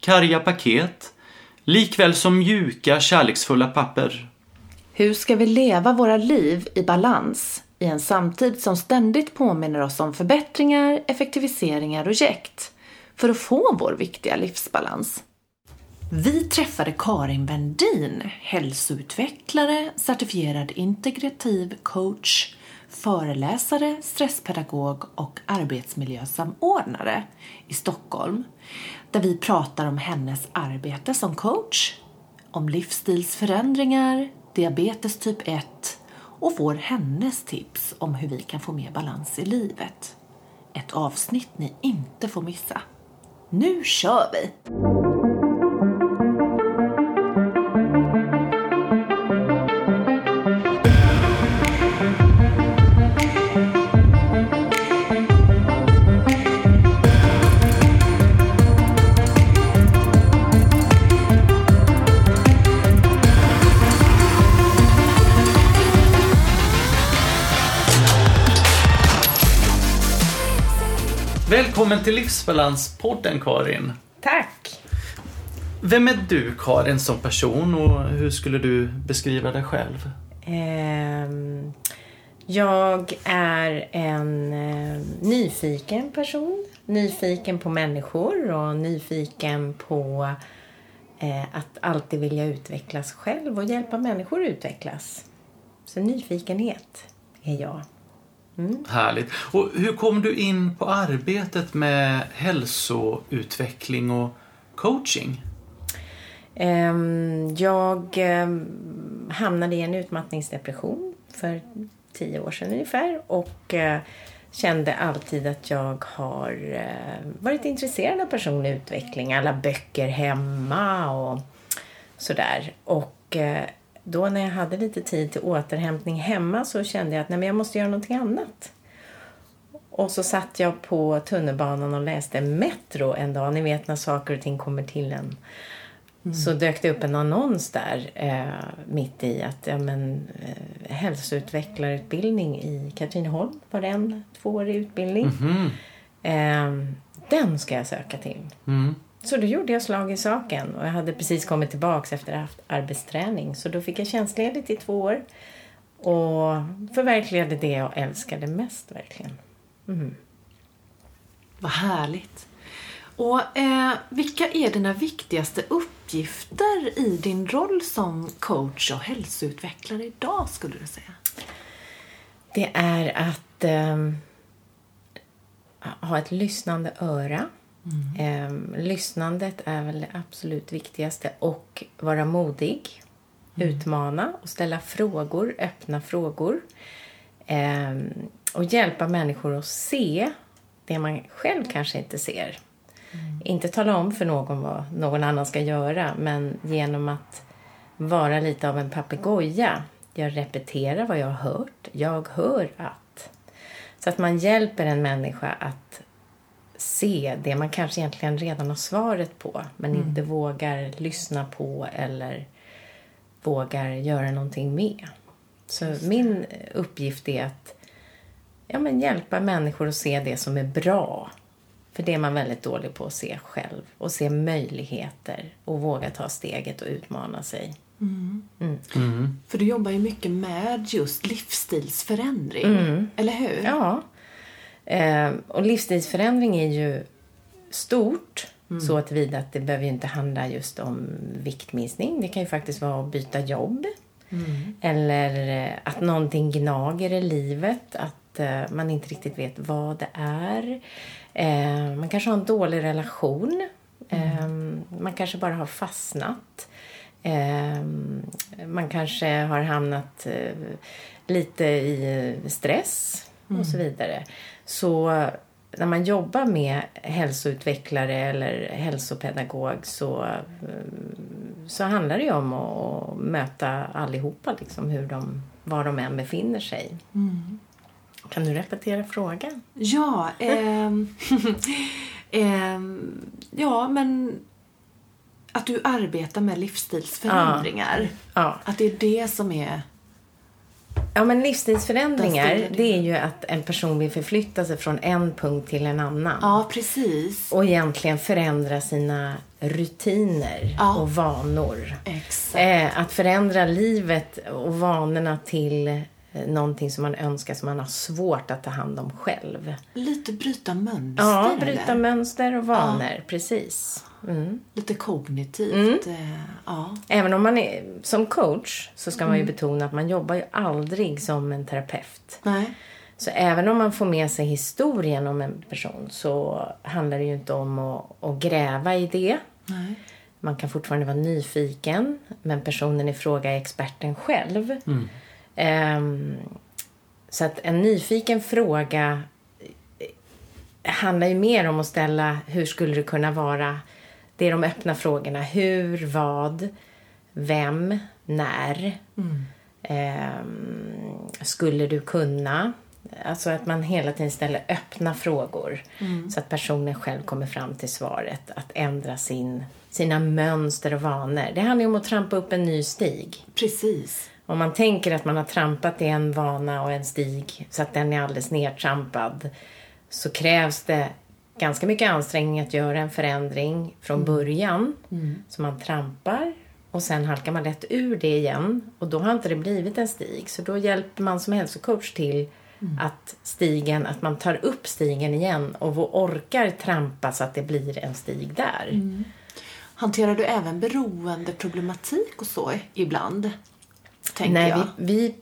karga paket, likväl som mjuka, kärleksfulla papper. Hur ska vi leva våra liv i balans i en samtid som ständigt påminner oss om förbättringar, effektiviseringar och jäkt för att få vår viktiga livsbalans? Vi träffade Karin Wendin, hälsoutvecklare, certifierad integrativ coach, föreläsare, stresspedagog och arbetsmiljösamordnare i Stockholm. Där vi pratar om hennes arbete som coach, om livsstilsförändringar, diabetes typ 1 och får hennes tips om hur vi kan få mer balans i livet. Ett avsnitt ni inte får missa. Nu kör vi! Välkommen till Livsbalanspodden Karin. Tack! Vem är du Karin som person och hur skulle du beskriva dig själv? Ehm, jag är en eh, nyfiken person. Nyfiken på människor och nyfiken på eh, att alltid vilja utvecklas själv och hjälpa människor att utvecklas. Så nyfikenhet är jag. Härligt. Och hur kom du in på arbetet med hälsoutveckling och coaching? Ehm, jag ehm, hamnade i en utmattningsdepression för tio år sedan ungefär och eh, kände alltid att jag har eh, varit intresserad av personlig utveckling. Alla böcker hemma och sådär. Och eh, då när jag hade lite tid till återhämtning hemma så kände jag att nej, men jag måste göra någonting annat. Och så satt jag på tunnelbanan och läste Metro en dag. Ni vet när saker och ting kommer till en. Så dök det upp en annons där eh, mitt i att ja, men, eh, hälsoutvecklarutbildning i Katrineholm var det en tvåårig utbildning. Eh, den ska jag söka till. Mm. Så då gjorde jag slag i saken och jag hade precis kommit tillbaks efter att ha haft arbetsträning. Så då fick jag tjänstledigt i två år och förverkligade det jag älskade mest verkligen. Vad härligt. Och eh, vilka är dina viktigaste uppgifter i din roll som coach och hälsoutvecklare idag skulle du säga? Det är att ehm, ha ett lyssnande öra. Ehm, lyssnandet är väl det absolut viktigaste. Och vara modig. Utmana och ställa frågor, öppna frågor. Ehm, och hjälpa människor att se det man själv kanske inte ser. Inte tala om för någon vad någon annan ska göra, men genom att vara lite av en papegoja. Jag repeterar vad jag har hört. Jag hör att. Så att man hjälper en människa att se det man kanske egentligen redan har svaret på, men inte vågar lyssna på eller vågar göra någonting med. Så min uppgift är att ja, men hjälpa människor att se det som är bra. För det är man väldigt dålig på att se själv. Och se möjligheter och våga ta steget och utmana sig. För du jobbar ju mycket med just livsstilsförändring, eller hur? Ja. Eh, och livsstilsförändring är ju stort. Så att vida att det behöver ju inte handla just om viktminskning. Det kan ju faktiskt vara att byta jobb. Eller eh, att någonting gnager i livet. Att eh, man inte riktigt vet vad det är. Eh, man kanske har en dålig relation. Eh, man kanske bara har fastnat. Eh, man kanske har hamnat lite i stress och så vidare. Så när man jobbar med hälsoutvecklare eller hälsopedagog så, eh, så handlar det ju om att möta allihopa, liksom, hur de, var de än befinner sig. Kan du repetera frågan? Ja, ehm, ehm, ja men att du arbetar med livsstilsförändringar. Ja. Att det är det som är... Ja, men livsstilsförändringar, det är ju att en person vill förflytta sig från en punkt till en annan. Ja, precis. Och egentligen förändra sina rutiner Ja. och vanor. Exakt. Eh, att förändra livet och vanorna till eh, någonting som man önskar som man har svårt att ta hand om själv. Lite bryta mönster. Ja, bryta eller? mönster och vanor, precis. Mm. Lite kognitivt. eh, Ja. Även om man är som coach så ska man ju betona att man jobbar ju aldrig som en terapeut. Nej. Så även om man får med sig historien om en person så handlar det ju inte om att, att gräva i det. Nej. Man kan fortfarande vara nyfiken, men personen i fråga är experten själv. Ehm, så att en nyfiken fråga handlar ju mer om att ställa hur skulle det kunna vara? Det är de öppna frågorna. Hur, vad, vem, när? Ehm, skulle du kunna? Alltså att man hela tiden ställer öppna frågor så att personen själv kommer fram till svaret. Att ändra sin, sina mönster och vanor. Det handlar ju om att trampa upp en ny stig. Precis. Om man tänker att man har trampat i en vana och en stig så att den är alldeles nedtrampad så krävs det ganska mycket ansträngning att göra en förändring från början. Så man trampar och sen halkar man lätt ur det igen och då har inte det blivit en stig. Så då hjälper man som hälsocoach till att stigen, att man tar upp stigen igen och orkar trampa så att det blir en stig där. Hanterar du även beroendeproblematik och så ibland? Nej, vi, vi,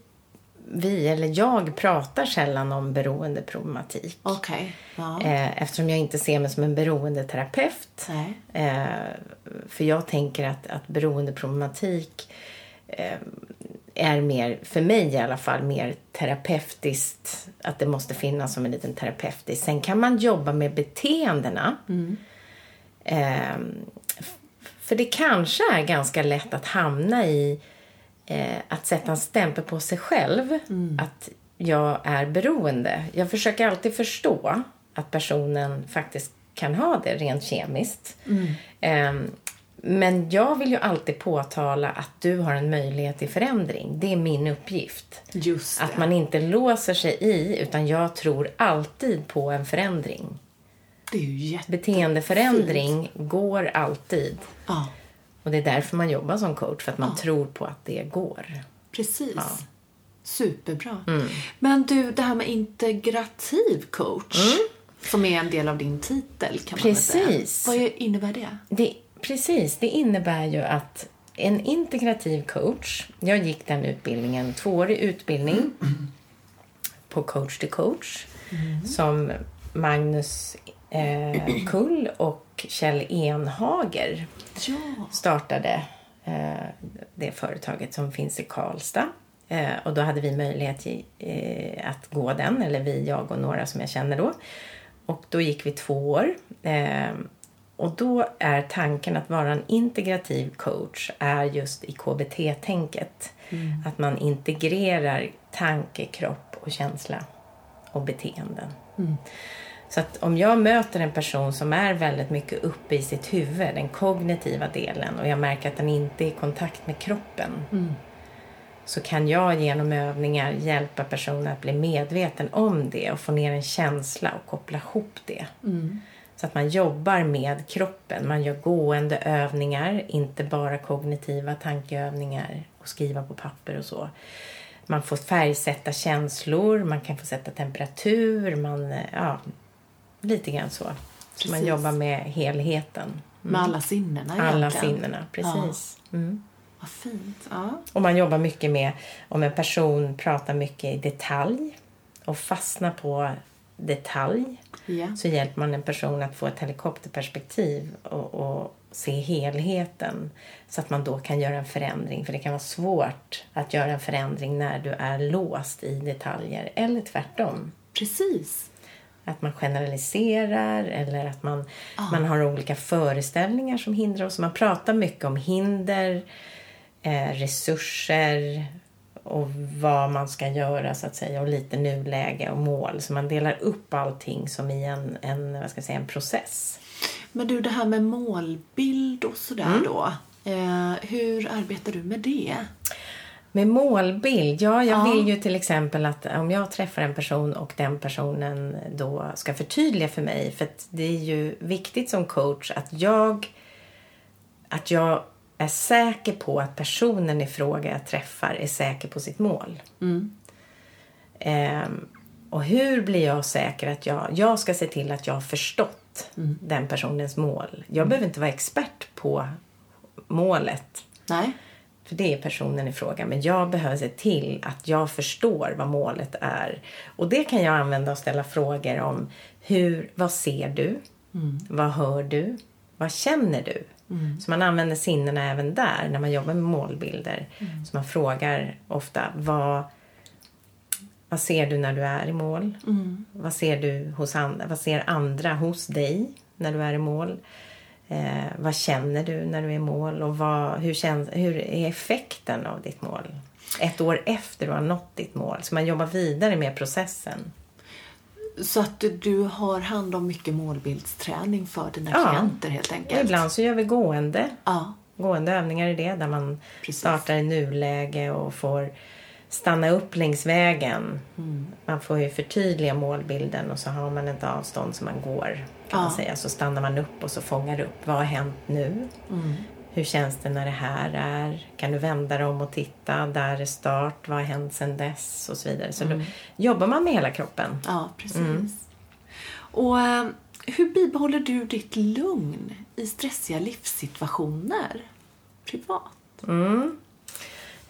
vi, eller jag, pratar sällan om beroendeproblematik. Okej. Ja. Eh, eftersom jag inte ser mig som en beroendeterapeut. Nej. Eh, för jag tänker att, att beroendeproblematik eh, är mer, för mig i alla fall, mer terapeutiskt. Att det måste finnas som en liten terapeutisk. Sen kan man jobba med beteendena. F- för det kanske är ganska lätt att hamna i eh, att sätta en stämpel på sig själv. Att jag är beroende. Jag försöker alltid förstå att personen faktiskt kan ha det rent kemiskt. Eh, men jag vill ju alltid påtala att du har en möjlighet till förändring. Det är min uppgift. Just det. Att man inte låser sig i, utan jag tror alltid på en förändring. Det är ju jätte... Beteendeförändring går alltid. Ja, Och det är därför man jobbar som coach, för att man tror på att det går. precis. Ja. Superbra. Mm. Men du, det här med integrativ coach. Som är en del av din titel kan man väl säga. Mm. Precis. Vad innebär det? Det, precis, det innebär ju att en integrativ coach, jag gick den utbildningen, tvåårig utbildning på coach to coach som Magnus eh, Kull och Kjell Enhager Ja. startade eh, det företaget som finns i Karlstad. Eh, och då hade vi möjlighet eh, att gå den, eller vi, jag och några som jag känner då. Och då gick vi två år. Och då är tanken att vara en integrativ coach är just i KBT-tänket. Att man integrerar tanke, kropp och känsla och beteenden. Så att om jag möter en person som är väldigt mycket uppe i sitt huvud, den kognitiva delen, och jag märker att den inte är i kontakt med kroppen. Så kan jag genom övningar hjälpa personen att bli medveten om det och få ner en känsla och koppla ihop det. Så att man jobbar med kroppen. Man gör gående övningar, inte bara kognitiva tankeövningar och skriva på papper och så. Man får färgsätta känslor, man kan få sätta temperatur, man, eh, ja, lite grann så. Så man Precis. jobbar med helheten. Med alla sinnena Alla egentligen. sinnena, precis. Mm. Vad fint. Ja. Och man jobbar mycket med om en person pratar mycket i detalj och fastnar på detalj ja. så hjälper man en person att få ett helikopterperspektiv och, och se helheten så att man då kan göra en förändring. För det kan vara svårt att göra en förändring när du är låst i detaljer eller tvärtom. Precis. Att man generaliserar eller att man, man har olika föreställningar som hindrar oss. Man pratar mycket om hinder, eh, resurser och vad man ska göra så att säga och lite nuläge och mål. Så man delar upp allting som i en, en, vad ska jag säga, en process. Men du, det här med målbild och sådär Mm. då. Eh, hur arbetar du med det? Med målbild, ja jag Ja. vill ju till exempel att om jag träffar en person och den personen då ska förtydliga för mig. För att det är ju viktigt som coach att jag, att jag är säker på att personen i fråga jag träffar är säker på sitt mål. Ehm, och hur blir jag säker att jag, jag ska se till att jag har förstått den personens mål. Jag behöver inte vara expert på målet. Nej. För det är personen i fråga. Men jag behöver se till att jag förstår vad målet är. Och det kan jag använda och ställa frågor om. Hur, vad ser du? Vad hör du? Vad känner du? Så man använder sinnena även där när man jobbar med målbilder. Så man frågar ofta vad, vad ser du när du är i mål? Vad ser du hos andra? Vad ser andra hos dig när du är i mål? Eh, vad känner du när du är i mål och vad, hur, känns, hur är effekten av ditt mål? Ett år efter du har nått ditt mål. Så man jobbar vidare med processen. Så att du- har hand om mycket målbildsträning för dina Ja. klienter helt Och enkelt? ibland så gör vi gående, Ja. gående övningar i det där man Precis. startar i nuläge och får stanna upp längs vägen. Mm. Man får ju förtydliga målbilden och så har man ett avstånd som man går. kan Ja. man säga. Så stannar man upp och så fångar upp. Vad har hänt nu? Mm. Hur känns det när det här är? Kan du vända dig om och titta? Där är start. Vad har hänt sedan dess? Och så vidare. Så Mm. då jobbar man med hela kroppen. Ja, precis. Mm. Och eh, hur bibehåller du ditt lugn i stressiga livssituationer privat?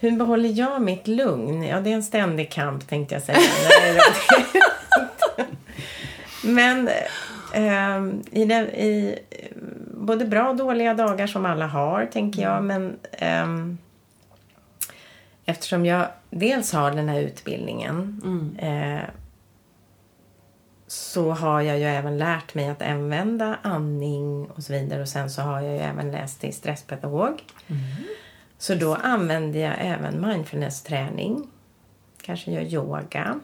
Mm. Hur behåller jag mitt lugn? Ja, det är en ständig kamp tänkte jag säga. Men ehm, i, den, i eh, både bra och dåliga dagar som alla har, tänker jag. Men ehm, eftersom jag dels har den här utbildningen eh, så har jag ju även lärt mig att använda andning och så vidare. Och sen så har jag ju även läst till stresspedagog. Så då använder jag även mindfulness-träning. Kanske gör yoga.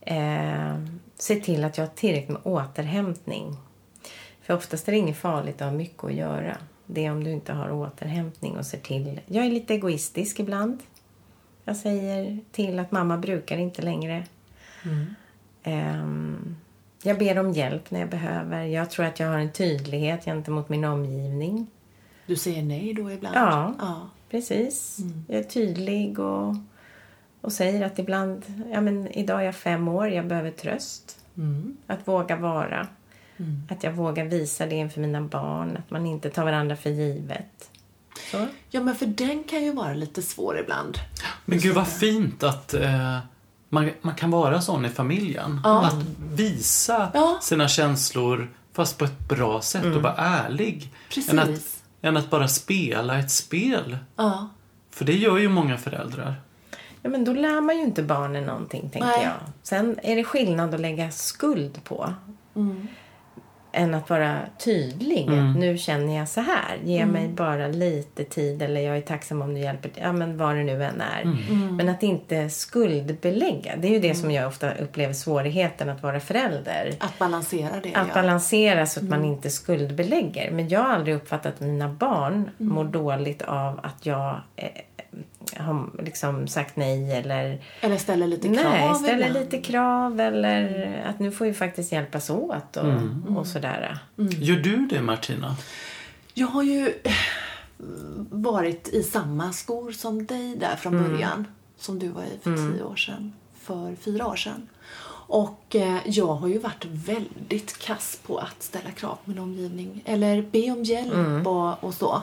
Eh, se till att jag har tillräckligt med återhämtning. För oftast är det inget farligt att ha mycket att göra. Det är om du inte har återhämtning och ser till. Jag är lite egoistisk ibland. Jag säger till att mamma brukar inte längre. Ehm, jag ber om hjälp när jag behöver. Jag tror att jag har en tydlighet gentemot min omgivning. Du säger nej då ibland? Ja. ja. Precis. Jag är tydlig och, och säger att ibland, ja men idag är jag fem år, jag behöver tröst. Att våga vara. Att jag vågar visa det inför mina barn, att man inte tar varandra för givet. Så. Ja, men för den kan ju vara lite svår ibland. Men gud vad fint att eh, man, man kan vara sån i familjen. Att visa Ja. sina känslor fast på ett bra sätt och vara ärlig. Precis. Än att, än att bara spela ett spel. Ja. För det gör ju många föräldrar. Ja, men då lär man ju inte barnen någonting, tänker Nej. jag. Sen är det skillnad att lägga skuld på. Än att vara tydlig. Att nu känner jag så här. Ge mig bara lite tid eller jag är tacksam om du hjälper till. Ja, men vad det nu än är. Men att inte skuldbelägga. Det är ju det som jag ofta upplever svårigheten att vara förälder. Att balansera det, Att ja. balansera så att man inte skuldbelägger. Men jag har aldrig uppfattat att mina barn mår dåligt av att jag eh, har liksom sagt nej eller Eller ställer lite krav Nej, ställer ibland. lite krav eller att nu får vi faktiskt hjälpas åt och, och sådär. Gör du det Martina? Jag har ju eh, varit i samma skor som dig där från Mm. början. Som du var i för tio år sedan. För fyra år sedan. Och eh, jag har ju varit väldigt kass på att ställa krav på min omgivning. Eller be om hjälp Mm. och, och så.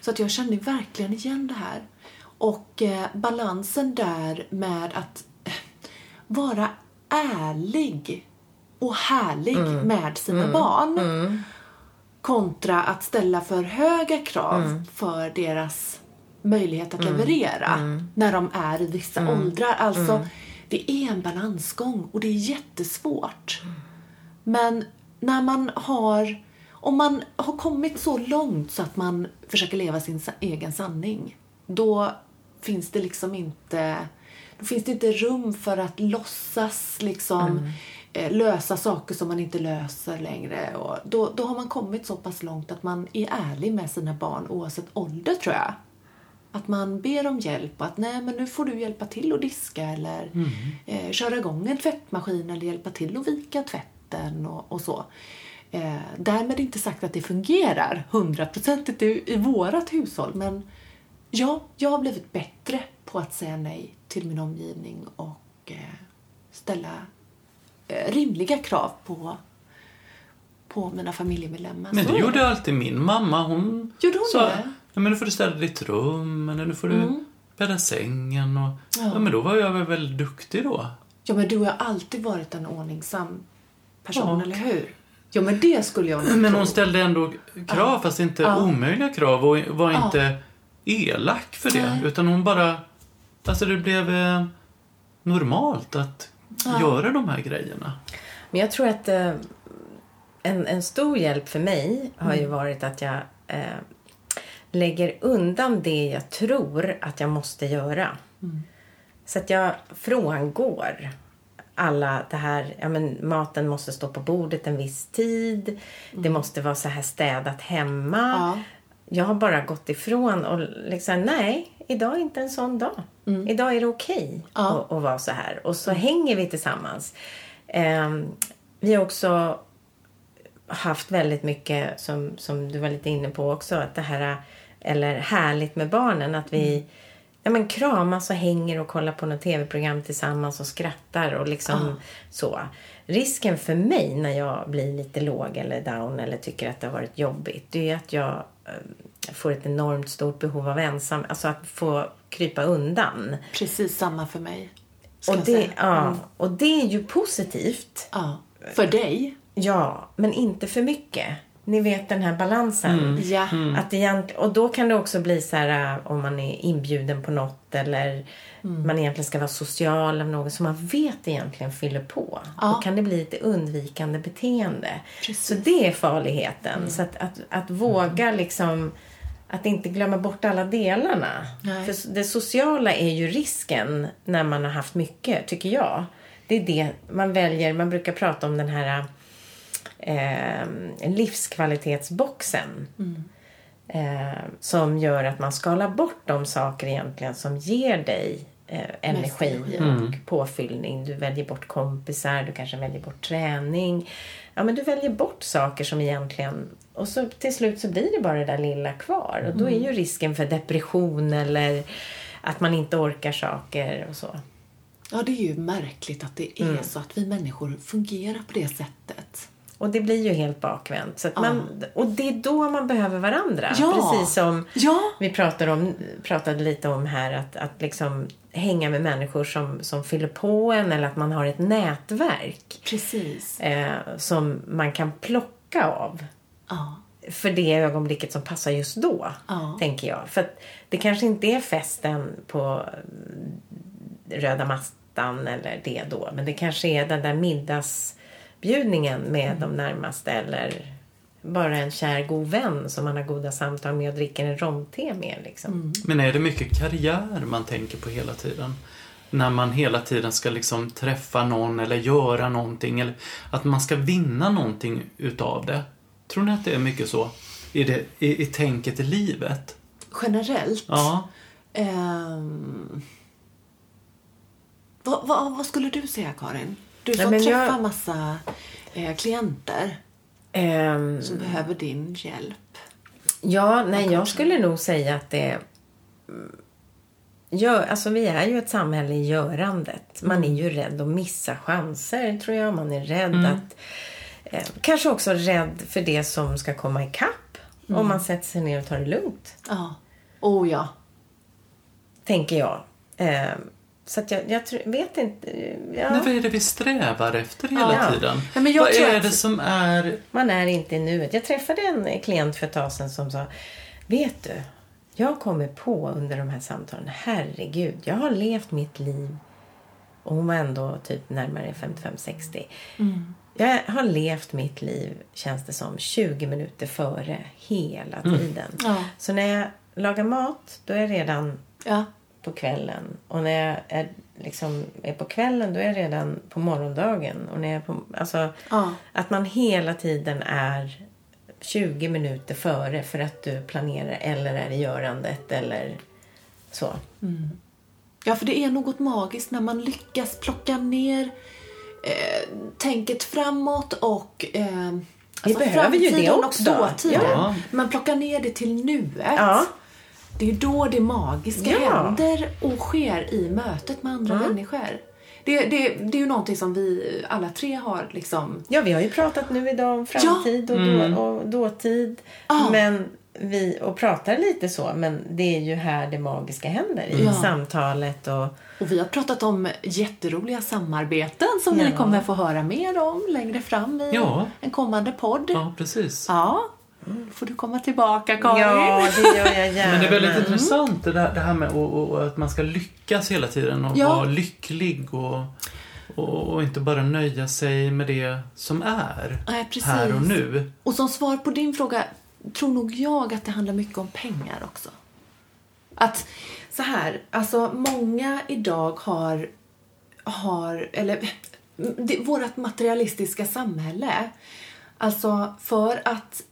Så att jag känner verkligen igen det här. Och eh, balansen där med att eh, vara ärlig och härlig Mm. med sina barn kontra att ställa för höga krav Mm. för deras möjlighet att leverera när de är i vissa Mm. åldrar. Alltså, det är en balansgång och det är jättesvårt. Men när man har, om man har kommit så långt så att man försöker leva sin egen sanning, då finns det liksom inte, då finns det inte rum för att låtsas liksom eh, lösa saker som man inte löser längre. Och då, då har man kommit så pass långt att man är ärlig med sina barn oavsett ålder tror jag. Att man ber om hjälp och att nej men nu får du hjälpa till att diska eller eh, köra igång en tvättmaskin eller hjälpa till att vika tvätten och, och så. Eh, därmed inte sagt att det fungerar hundraprocentigt i, i vårat hushåll men ja, jag har blivit bättre på att säga nej till min omgivning och eh, ställa eh, rimliga krav på, på mina familjemedlemmar. Men det gjorde alltid min mamma. Hon Gjorde hon sa, det? ja, men nu får du städa ditt rum, eller nu får du bädda sängen. Och, ja. Ja. men då var jag väl väldigt duktig då. Ja, men du har alltid varit en ordningsam person, Ja. eller hur? Ja, men det skulle jag nog Men tro. hon ställde ändå krav, fast inte Ja. omöjliga krav och var Ja. inte elak för det. Nej. Utan hon bara... Alltså det blev eh, normalt att Ja. göra de här grejerna. Men jag tror att eh, en, en stor hjälp för mig har Mm. ju varit att jag eh, lägger undan det jag tror att jag måste göra. Mm. Så att jag frångår alla det här, ja men maten måste stå på bordet en viss tid. Det måste vara så här städat hemma. Mm. Ja. Jag har bara gått ifrån och liksom, nej, idag är inte en sån dag. Idag är det okej Mm. Ja. Mm. att, att vara så här. Och så hänger vi tillsammans. Ehm, vi har också haft väldigt mycket, som, som du var lite inne på också, att det här, eller härligt med barnen, att vi ja, men kramas och hänger och kollar på något tv-program tillsammans och skrattar och liksom så. Risken för mig när jag blir lite låg eller down eller tycker att det har varit jobbigt, det är att jag eh, får ett enormt stort behov av ensam, alltså att få krypa undan. Precis samma för mig. Och det, ja, Mm. och det är ju positivt. ja. För dig? Ja, men inte för mycket. Ni vet den här balansen. Ja. Att egent- och då kan det också bli så här äh, om man är inbjuden på något eller Mm. man egentligen ska vara social av någon som man vet egentligen fyller på. Ja. Då kan det bli lite undvikande beteende. Precis. Så det är farligheten. Så att, att, att våga liksom att inte glömma bort alla delarna. Nej. För det sociala är ju risken när man har haft mycket, tycker jag. Det är det man väljer. Man brukar prata om den här eh, livskvalitetsboxen. Eh, som gör att man skalar bort de saker egentligen som ger dig eh, energi energi. och påfyllning. Du väljer bort kompisar, du kanske väljer bort träning. Ja, men du väljer bort saker som egentligen... Och så till slut så blir det bara det där lilla kvar. Och då är ju risken för depression eller att man inte orkar saker och så. Ja, det är ju märkligt att det är Mm. så att vi människor fungerar på det sättet. Och det blir ju helt bakvänt. Så man, och det är då man behöver varandra. Ja. Precis som Ja. vi pratade, om, pratade lite om här. Att, att liksom hänga med människor som, som fyller på en. Eller att man har ett nätverk Precis. eh, som man kan plocka av. Ja. För det ögonblicket som passar just då. Tänker jag. För det kanske inte är festen på mm, röda mattan eller det då. Men det kanske är den där middagsbjudningen med de närmaste. Eller bara en kär god vän som man har goda samtal med och dricker en romte med. Liksom. Men är det mycket karriär man tänker på hela tiden? När man hela tiden ska liksom träffa någon eller göra någonting eller att man ska vinna någonting utav det. Tror ni att det är mycket så i, det, i, i tänket i livet? Generellt. Ja. Ehm, vad, vad, vad skulle du säga, Karin? Du som men jag- träffar massa eh, klienter Ehm, som behöver din hjälp. Ja, nej, jag skulle nog säga att det... Ja, alltså vi är ju ett samhälle i görandet. Man är ju rädd att missa chanser, tror jag. Man är rädd att... Eh, kanske också rädd för det som ska komma ikapp. Om man sätter sig ner och tar det lugnt, Ja. Oh ja. tänker jag. Eh, så att jag, jag vet inte... Ja, Men vad är det vi strävar efter hela Ja. tiden? Nej, men jag vad tror är att- det som är... Man är inte i nuet. Jag träffade en klient för ett tag sedan som sa Vet du, jag kommer på under de här samtalen, herregud, jag har levt mitt liv och hon var ändå typ närmare 55-60. Jag har levt mitt liv, känns det som, 20 minuter före hela tiden. Ja. Så när jag lagar mat, då är jag redan Ja. På kvällen. Och när jag är, liksom, är på kvällen, då är jag redan på morgondagen. Och när jag är på, alltså, Ja. Att man hela tiden är 20 minuter före för att du planerar eller är i görandet eller så. Ja, för det är något magiskt när man lyckas plocka ner eh, tänket framåt och eh, Vi behöver ju det också. och dåtiden. Ja. Man plockar ner det till nuet. Ja. Det är ju då det magiska Ja. händer och sker i mötet med andra människor. Det, det, det är ju någonting som vi alla tre har liksom... Ja, vi har ju pratat nu idag om framtid och, då, och dåtid. Ja. Men vi, och pratar lite så, men det är ju här det magiska händer. I Ja. samtalet och... Och vi har pratat om jätteroliga samarbeten som ni Ja. kommer få höra mer om längre fram i Ja. en kommande podd. Ja, precis. Ja, får du komma tillbaka Karin. Ja, det gör jag gärna. Men det är väldigt intressant det, där, det här med och, och, och att man ska lyckas hela tiden och Ja. vara lycklig och, och, och inte bara nöja sig med det som är Nej, precis. här och nu. Och som svar på din fråga tror nog jag att det handlar mycket om pengar också. Att så här, alltså många idag har, har eller det, vårt materialistiska samhälle. Alltså för att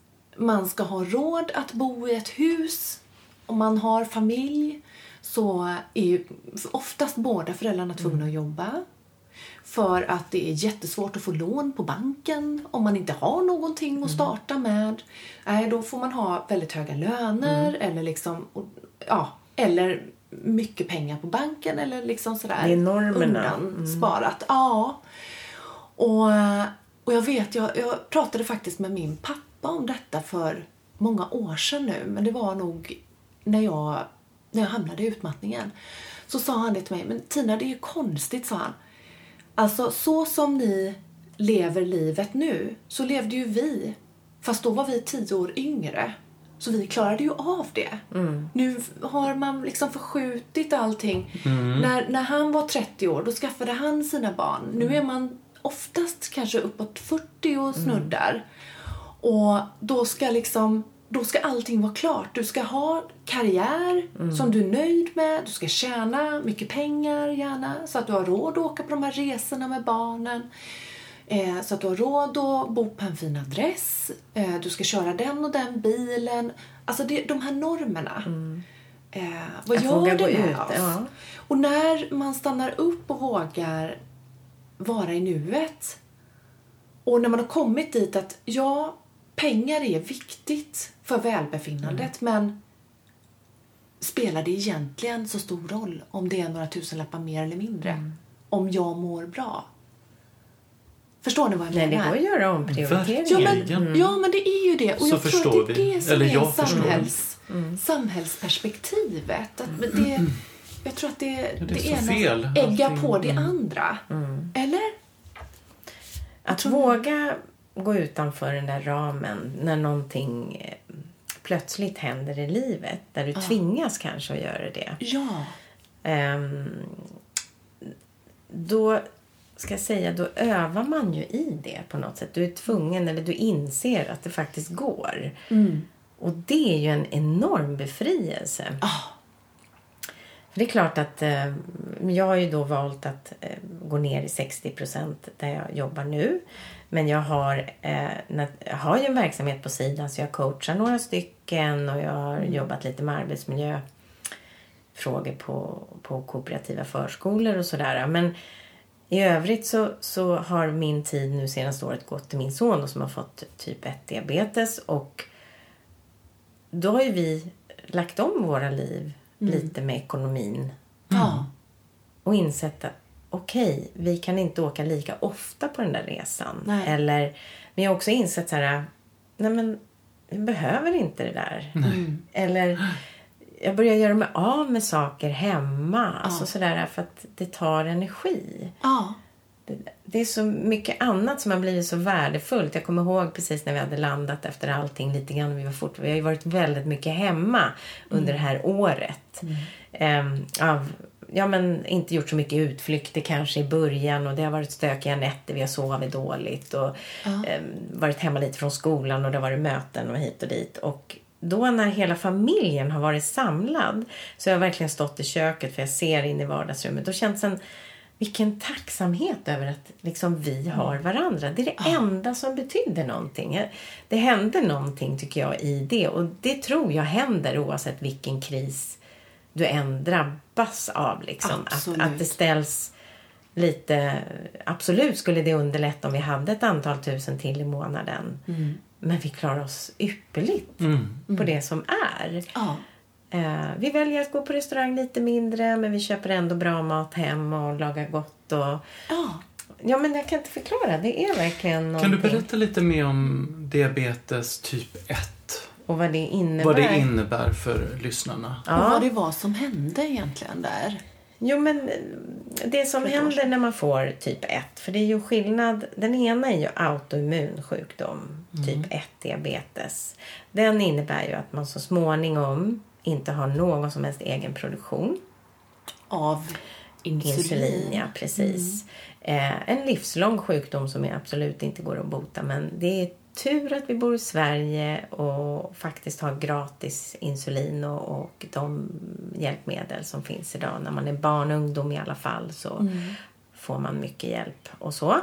man ska ha råd att bo i ett hus om man har familj så är ju oftast båda föräldrarna tvungna att jobba. För att det är jättesvårt att få lån på banken om man inte har någonting att starta med. Nej, då får man ha väldigt höga löner eller liksom, ja, eller mycket pengar på banken eller liksom sådär. Det är normerna. Undan sparat. Ja. Och, och jag vet, jag, jag pratade faktiskt med min pappa om detta för många år sedan nu. Men det var nog när jag, när jag hamnade i utmattningen. Så sa han det till mig, men Tina det är ju konstigt, sa han. Alltså så som ni lever livet nu, så levde ju vi. Fast då var vi tio år yngre. Så vi klarade ju av det. Nu har man liksom förskjutit allting. När, när han var 30 år, då skaffade han sina barn. Nu är man oftast kanske uppåt 40 och snuddar. Och då ska liksom då ska allting vara klart. Du ska ha karriär som du är nöjd med. Du ska tjäna mycket pengar gärna så att du har råd att åka på de här resorna med barnen. Eh, så att du har råd att bo på en fin adress. Eh, du ska köra den och den bilen. Alltså det, de här normerna. Eh, vad Att gör det med ut, oss? ja. Och när man stannar upp och vågar vara i nuet och när man har kommit dit att ja, pengar är viktigt för välbefinnandet men spelar det egentligen så stor roll om det är några tusenlappar mer eller mindre? Om jag mår bra? Förstår ni vad jag Nej, det menar? går att göra omprioriteringar. Ja men, Verkligen. ja, men det är ju det. Och Så jag tror att det är vi. det som Eller är samhälls, samhällsperspektivet. Att det, jag tror att det, det är det så ena fel, äggar på det andra. Eller? Att våga gå utanför den där ramen när någonting eh, plötsligt händer i livet. Där du tvingas kanske att göra det. Ja. Ehm, då ska jag säga, då övar man ju i det på något sätt. Du är tvungen, eller du inser att det faktiskt går. Och det är ju en enorm befrielse. Ah. För det är klart att eh, jag har ju då valt att eh, gå ner i 60 procent där jag jobbar nu. Men jag har, eh, jag har ju en verksamhet på sidan så jag coachar några stycken och jag har jobbat lite med arbetsmiljöfrågor på, på kooperativa förskolor och sådär. Men i övrigt så, så har min tid nu senaste året gått till min son som har fått typ 1 diabetes och då har ju vi lagt om våra liv lite med ekonomin Ja. och insett att okej, vi kan inte åka lika ofta på den där resan. Nej. Eller, men jag har också insett så här, nej men vi behöver inte det där. Eller jag börjar göra mig av med saker hemma. Alltså sådär för att det tar energi. Ja. Det, är så mycket annat som har blivit så värdefullt. Jag kommer ihåg precis när vi hade landat efter allting lite grann. Vi, var fort, vi har ju varit väldigt mycket hemma under det här året. Ehm, av ja, men inte gjort så mycket utflykter kanske i början och det har varit stökiga nätter, vi har sovit dåligt och eh, varit hemma lite från skolan och det har varit möten och hit och dit. Och då när hela familjen har varit samlad så har jag verkligen stått i köket för jag ser in i vardagsrummet och känt en vilken tacksamhet över att liksom vi har varandra. Det är det enda som betyder någonting. Det händer någonting tycker jag i det och det tror jag händer oavsett vilken kris du än drabbas av. Liksom. Att, Absolut. att det ställs lite... Absolut skulle det underlätta om vi hade ett antal tusen till i månaden. Men vi klarar oss ypperligt på det som är. Ja. Eh, vi väljer att gå på restaurang lite mindre men vi köper ändå bra mat hem och lagar gott. Och... Ja. Ja, men jag kan inte förklara. Det är verkligen Kan någonting. du berätta lite mer om diabetes typ 1? Och vad det innebär. Vad det innebär för lyssnarna? Och vad det var som hände egentligen där. Jo, men eh, det som händer när man får typ 1, för det är ju skillnad. Den ena är ju autoimmun sjukdom, typ 1 diabetes. Den innebär ju att man så småningom inte har någon som helst egen produktion. Av insulin. Insulin, ja precis. Eh, en livslång sjukdom som absolut inte går att bota men det är tur att vi bor i Sverige och faktiskt har gratis insulin och, och de hjälpmedel som finns idag. När man är barn och ungdom i alla fall så får man mycket hjälp och så.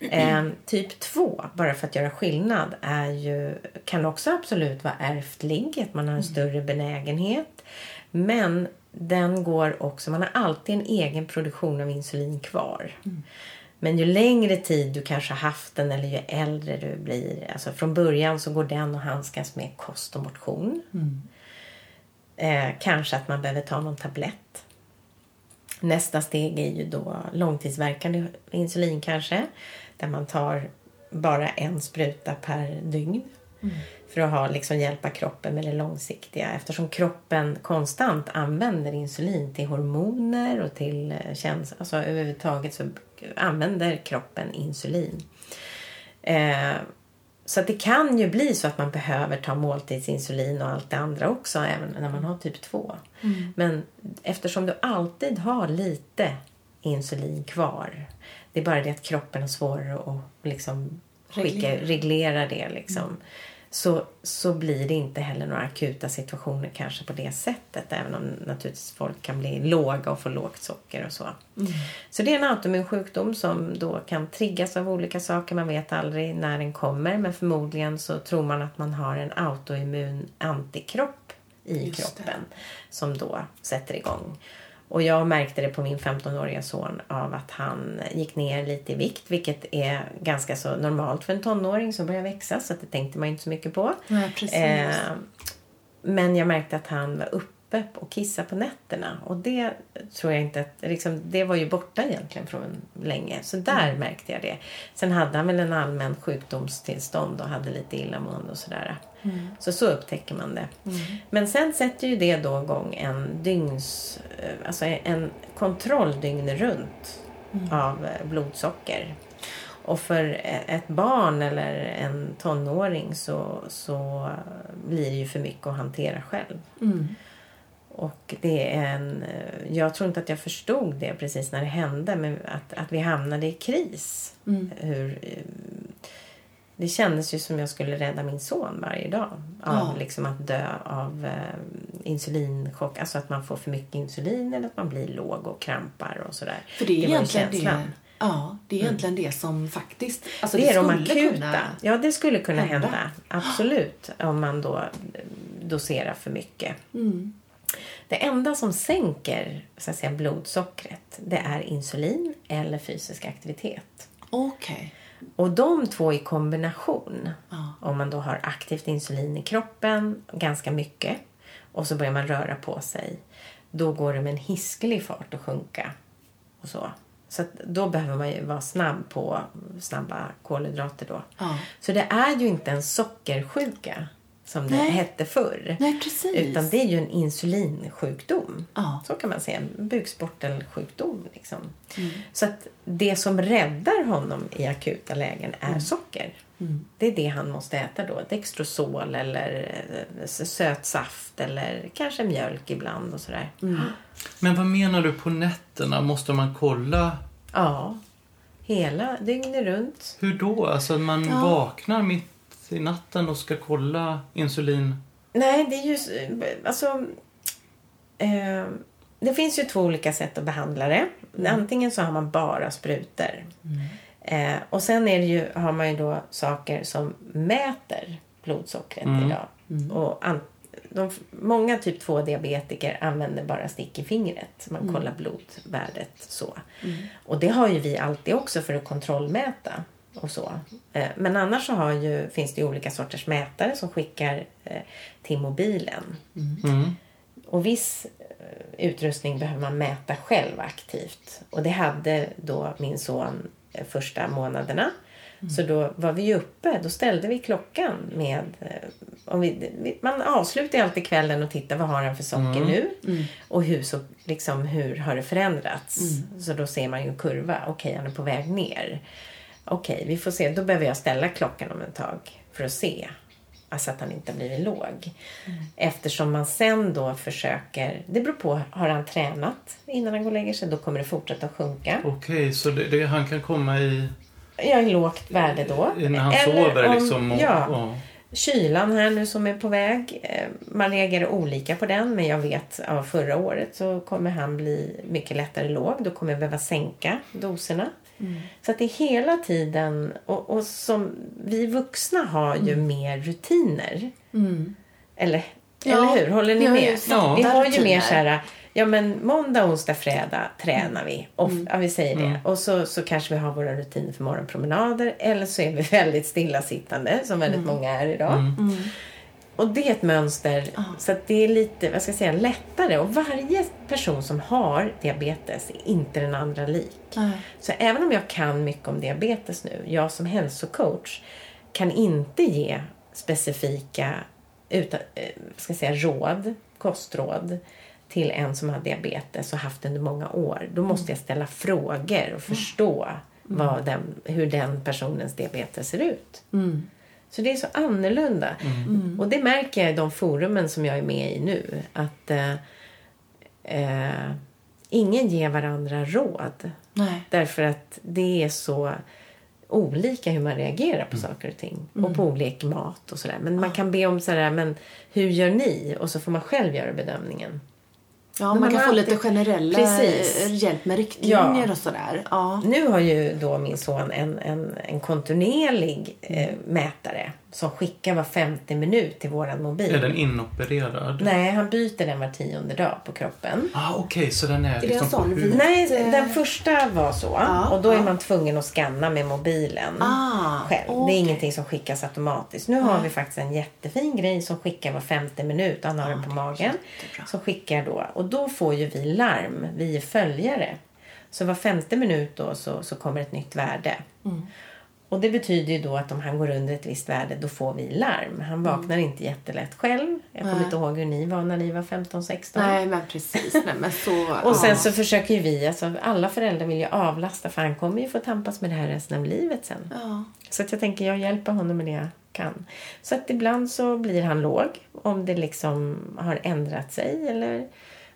Eh, typ 2, bara för att göra skillnad, är ju, kan också absolut vara ärftlig, att man har en större benägenhet. Men den går också, man har alltid en egen produktion av insulin kvar. Men ju längre tid du kanske haft den eller ju äldre du blir. Alltså från början så går den att handskas med kost och motion. Eh, kanske att man behöver ta någon tablett. Nästa steg är ju då långtidsverkande insulin kanske. Där man tar bara en spruta per dygn. För att ha, liksom, hjälpa kroppen med det långsiktiga. Eftersom kroppen konstant använder insulin till hormoner och till eh, känslor. Alltså överhuvudtaget så använder kroppen insulin. Eh, så att det kan ju bli så att man behöver ta måltidsinsulin och allt det andra också även när man har typ 2. Men eftersom du alltid har lite insulin kvar. Det är bara det att kroppen har svårare att liksom skicka, Reglera. reglera det. Liksom. Så, så blir det inte heller några akuta situationer kanske på det sättet. Även om naturligtvis folk kan bli låga och få lågt socker och så. Så det är en autoimmun sjukdom som då kan triggas av olika saker. Man vet aldrig när den kommer. Men förmodligen så tror man att man har en autoimmun antikropp i Just det. kroppen. Som då sätter igång. Och jag märkte det på min 15-åriga son av att han gick ner lite i vikt. Vilket är ganska så normalt för en tonåring som börjar växa. Så det tänkte man inte så mycket på. Precis. Eh, men jag märkte att han var uppe och kissade på nätterna. Och det tror jag inte att... Liksom, det var ju borta egentligen från länge. Så där Mm. märkte jag det. Sen hade han väl en allmän sjukdomstillstånd och hade lite illamående och sådär. Mm. Så så upptäcker man det. Men sen sätter ju det då igång en dygns... eh, Alltså en kontroll dygnet runt Mm. av eh, blodsocker. Och för e- ett barn eller en tonåring så, så blir det ju för mycket att hantera själv. Mm. Och det är en... eh, Jag tror inte att jag förstod det precis när det hände, men att, att vi hamnade i kris. Mm. Hur, eh, det kändes ju som jag skulle rädda min son varje dag. Av Ja. liksom att dö av eh, insulinchock. Alltså att man får för mycket insulin eller att man blir låg och krampar och sådär. För det är ju egentligen det, ja, det, är egentligen det som faktiskt... Alltså det är de akuta. kunna- Ja, det skulle kunna hända. hända. Absolut. Om man då eh, doserar för mycket. Mm. Det enda som sänker så att säga, blodsockret det är insulin eller fysisk aktivitet. Okej. Och de två i kombination, Ja. om man då har aktivt insulin i kroppen, ganska mycket, och så börjar man röra på sig, då går det med en hiskelig fart att sjunka. Och så. Så då behöver man ju vara snabb på snabba kolhydrater då. Ja. Så det är ju inte en sockersjuka som det Nej. hette förr. Nej, precis. Utan det är ju en insulinsjukdom. Ja. Så kan man säga. En bukspottelssjukdom. Liksom. Mm. Så att det som räddar honom i akuta lägen är socker. Det är det han måste äta då. Dextrosol eller eh, söt saft eller kanske mjölk ibland och sådär. Men vad menar du på nätterna? Måste man kolla? Ja, hela dygnet runt. Hur då? Alltså man vaknar mitt i natten och ska kolla insulin? Nej, det är ju... Alltså... Eh, det finns ju två olika sätt att behandla det. Antingen så har man bara sprutor. Eh, och sen är ju, har man ju då saker som mäter blodsockret idag. Och an, de, många typ 2-diabetiker använder bara stick i fingret. Man kollar blodvärdet så. Och det har ju vi alltid också för att kontrollmäta. Och så. Eh, men annars så har ju, finns det ju olika sorters mätare som skickar eh, till mobilen. Mm. Och viss eh, utrustning behöver man mäta själv aktivt. Och det hade då min son första månaderna. Så då var vi ju uppe, då ställde vi klockan med... Om vi, man avslutar ju alltid kvällen och tittar vad har han för socker nu? Och hur, så, liksom, hur har det förändrats? Så då ser man ju en kurva. Okej, han är på väg ner. Okej, vi får se. Då behöver jag ställa klockan om ett tag för att se. Alltså att han inte har blivit låg. Eftersom man sen då försöker... Det beror på. Har han tränat innan han går och lägger sig, då kommer det fortsätta att sjunka. Okej, så det, det, han kan komma i, Jag har lågt värde då. i när han Eller sover om- liksom? Och, ja. ja. Kylan här nu som är på väg. eh, Man reagerar olika på den men jag vet av förra året så kommer han bli mycket lättare låg. Då kommer jag behöva sänka doserna. Så att det är hela tiden och, och som vi vuxna har ju mer rutiner. Eller, Ja, eller hur? Håller ni med? satta Vi har ju mer så här Ja men måndag, onsdag, fredag tränar vi. Och, Ja vi säger det. Och så, så kanske vi har våra rutiner för morgonpromenader. Eller så är vi väldigt stillasittande som väldigt många är idag. Och det är ett mönster. Så att det är lite, vad ska jag säga, lättare. Och varje person som har diabetes är inte den andra lik. Nej. Så även om jag kan mycket om diabetes nu, jag som hälsocoach kan inte ge specifika utan, eh, ska säga, råd, kostråd till en som har diabetes och haft det under många år. Då måste jag ställa frågor och förstå vad den, hur den personens diabetes ser ut. Så det är så annorlunda. Och det märker jag i de forumen som jag är med i nu. Att eh, eh, ingen ger varandra råd. Nej. Därför att det är så olika hur man reagerar på saker och ting. Och på olika mat och sådär. Men man kan be om sådär, men hur gör ni? Och så får man själv göra bedömningen. Ja, man man kan få alltid- lite generella Precis. hjälp med riktlinjer Ja. och sådär. Ja. Nu har ju då min son en, en, en kontinuerlig eh, mätare som skickar var 50 minut till våran mobil. Är den inopererad? Nej, han byter den var tionde dag på kroppen. Ah, Okej, så den är det liksom sån på huvudet? Nej, eh, den första var så. Ja, och då är ja. man tvungen att scanna med mobilen Ah, själv. Det okej. är ingenting som skickas automatiskt. Nu har vi faktiskt en jättefin grej som skickar var 50 minut. Han har den på magen. jättebra. Som skickar då. Och då får ju vi larm. Vi är följare. Så var 50 minut då så, så kommer ett nytt värde. Mm. Och det betyder ju då att om han går under ett visst värde då får vi larm. Han vaknar inte jättelätt själv. Jag kommer inte ihåg hur ni var när ni var 15-16. Nej, men precis. Nej, men så, Och sen så försöker ju vi, alltså alla föräldrar vill ju avlasta för han kommer ju få tampas med det här resten av livet sen. Ja. Så att jag tänker jag hjälper honom med det jag kan. Så att ibland så blir han låg om det liksom har ändrat sig eller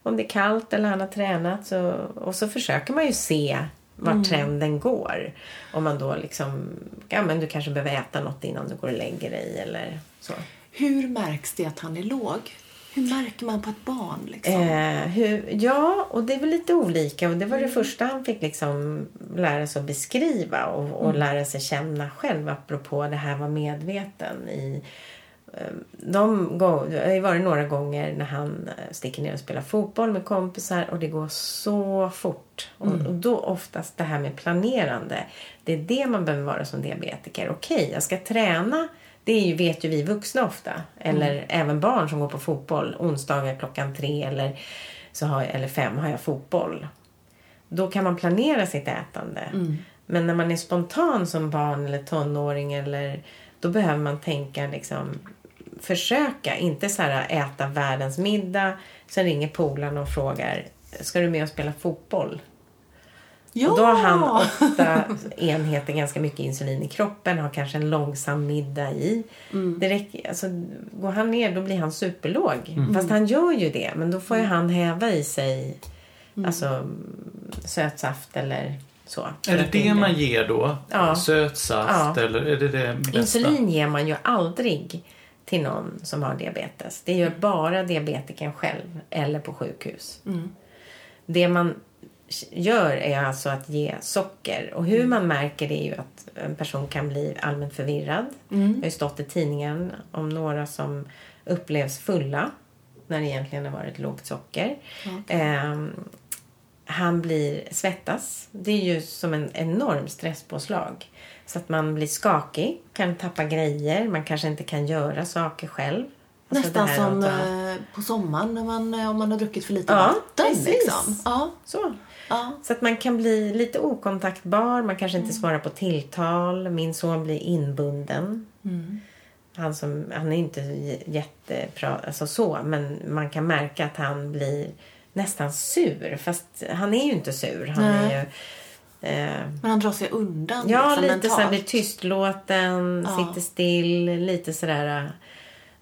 om det är kallt eller han har tränat. Så, och så försöker man ju se vart trenden går. Om man då liksom, ja men du kanske behöver äta något innan du går och lägger dig eller så. Hur märks det att han är låg? Hur märker man på ett barn? Liksom? Eh, hur, ja, och det är väl lite olika. Och det var det första han fick liksom lära sig att beskriva och, och lära sig känna själv apropå det här var medveten i de gång, det har ju varit några gånger när han eh, sticker ner och spelar fotboll med kompisar och det går så fort. Och, och då oftast det här med planerande. Det är det man behöver vara som diabetiker. Okej, jag ska träna. Det är ju, vet ju vi vuxna ofta. Eller även barn som går på fotboll. Onsdagar klockan tre eller, så har jag, eller fem har jag fotboll. Då kan man planera sitt ätande. Men när man är spontan som barn eller tonåring eller då behöver man tänka liksom försöka, inte så här äta världens middag. Sen ringer polaren och frågar, ska du med och spela fotboll? Ja! Och då har han åtta enheter, ganska mycket insulin i kroppen, har kanske en långsam middag i. Det räcker, alltså, går han ner då blir han superlåg. Fast han gör ju det, men då får ju han häva i sig alltså, sötsaft eller så. Är det det man ger då? Ja. Sötsaft Ja. eller är det det bästa? Insulin ger man ju aldrig till någon som har diabetes. Det gör bara diabetikern själv eller på sjukhus. Det man gör är alltså att ge socker. Och hur man märker det är ju att en person kan bli allmänt förvirrad. Det har ju stått i tidningen om några som upplevs fulla när det egentligen har varit lågt socker. Ehm, han blir svettas. Det är ju som en enorm stresspåslag. Så att man blir skakig, kan tappa grejer, man kanske inte kan göra saker själv. Alltså Nästan som ta- eh, på sommaren när man, eh, om man har druckit för lite Ja, vatten. precis. Liksom. Ja, Så. ja. Så att man kan bli lite okontaktbar, man kanske inte svarar på tilltal. Min son blir inbunden. Han, som, han är inte jättebra, alltså så, men man kan märka att han blir nästan sur. Fast han är ju inte sur. Han är Nej. ju... Eh, Men han drar sig undan Ja, liksom, lite mentalt. så här, blir tystlåten, Ja. sitter still, lite sådär.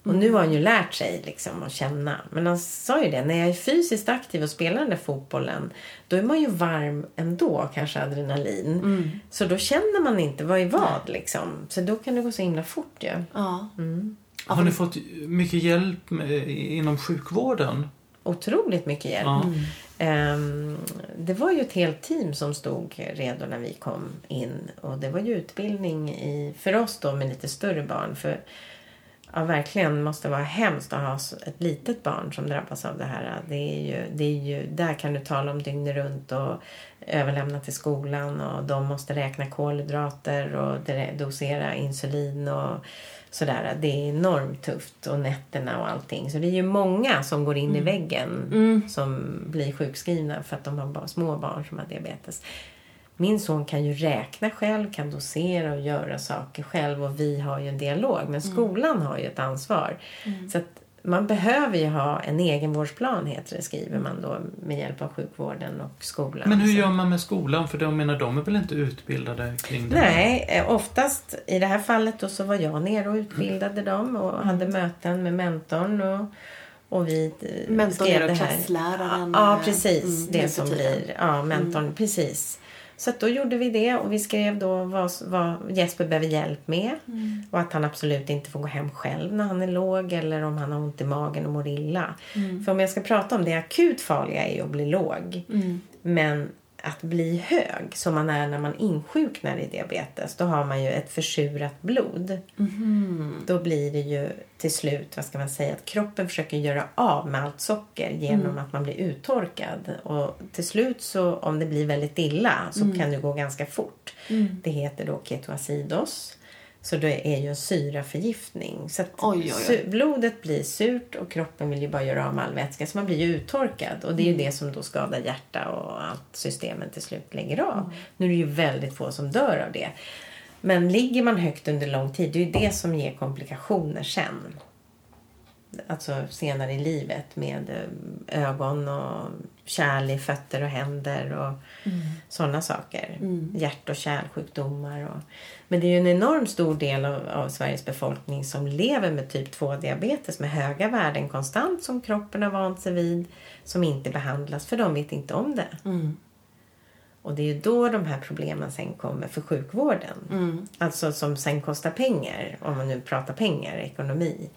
Och nu har han ju lärt sig liksom att känna. Men han sa ju det, när jag är fysiskt aktiv och spelar den där fotbollen, då är man ju varm ändå, kanske adrenalin. Så då känner man inte vad är vad liksom. Så då kan det gå så himla fort ju. Ja. Har ni fått mycket hjälp med, inom sjukvården? Otroligt mycket hjälp. Ja. Ehm, det var ju ett helt team som stod redo när vi kom in. Och det var ju utbildning i, för oss då med lite större barn. För ja, verkligen måste vara hemskt att ha ett litet barn som drabbas av det här. Det är ju, det är ju, där kan du tala om dygnet runt och överlämna till skolan och de måste räkna kolhydrater och dosera insulin och sådär. Det är enormt tufft och nätterna och allting. Så det är ju många som går in i väggen som blir sjukskrivna för att de har små barn som har diabetes. Min son kan ju räkna själv, kan dosera och göra saker själv och vi har ju en dialog. Men skolan har ju ett ansvar. Så att man behöver ju ha en egenvårdsplan heter det, skriver man då med hjälp av sjukvården och skolan. Men hur Så- gör man med skolan? För de, menar, de är väl inte utbildade kring det? Nej, eh, oftast i det här fallet då så var jag nere och utbildade dem och hade möten med mentorn och, och vi eh, Mentorn skrev är det här. klassläraren, Ja, eh, precis. mm, det som blir, ja, mentorn, precis. Så då gjorde vi det och vi skrev då vad, vad Jesper behöver hjälp med. Och att han absolut inte får gå hem själv när han är låg eller om han har ont i magen och mår illa. För om jag ska prata om det akut farliga är ju att bli låg. Men att bli hög, som man är när man insjuknar i diabetes, då har man ju ett försurat blod. Då blir det ju till slut, vad ska man säga, att kroppen försöker göra av med allt socker genom att man blir uttorkad. Och till slut så, om det blir väldigt illa, så kan det gå ganska fort. Det heter då ketoacidos. Så det är ju en syraförgiftning. Så Oj, oj, oj. blodet blir surt och kroppen vill ju bara göra av med all vätska. Så man blir ju uttorkad. Och det är Mm. ju det som då skadar hjärta och allt systemen till slut lägger av. Mm. Nu är det ju väldigt få som dör av det. Men ligger man högt under lång tid, det är ju det som ger komplikationer sen. Alltså senare i livet med eh, ögon och kärl i fötter och händer och sådana saker. Hjärt och kärlsjukdomar. Och... Men det är ju en enormt stor del av, av Sveriges befolkning som lever med typ 2-diabetes med höga värden konstant som kroppen har vant sig vid. Som inte behandlas för de vet inte om det. Och det är ju då de här problemen sen kommer för sjukvården. Alltså som sen kostar pengar. Om man nu pratar pengar, ekonomi.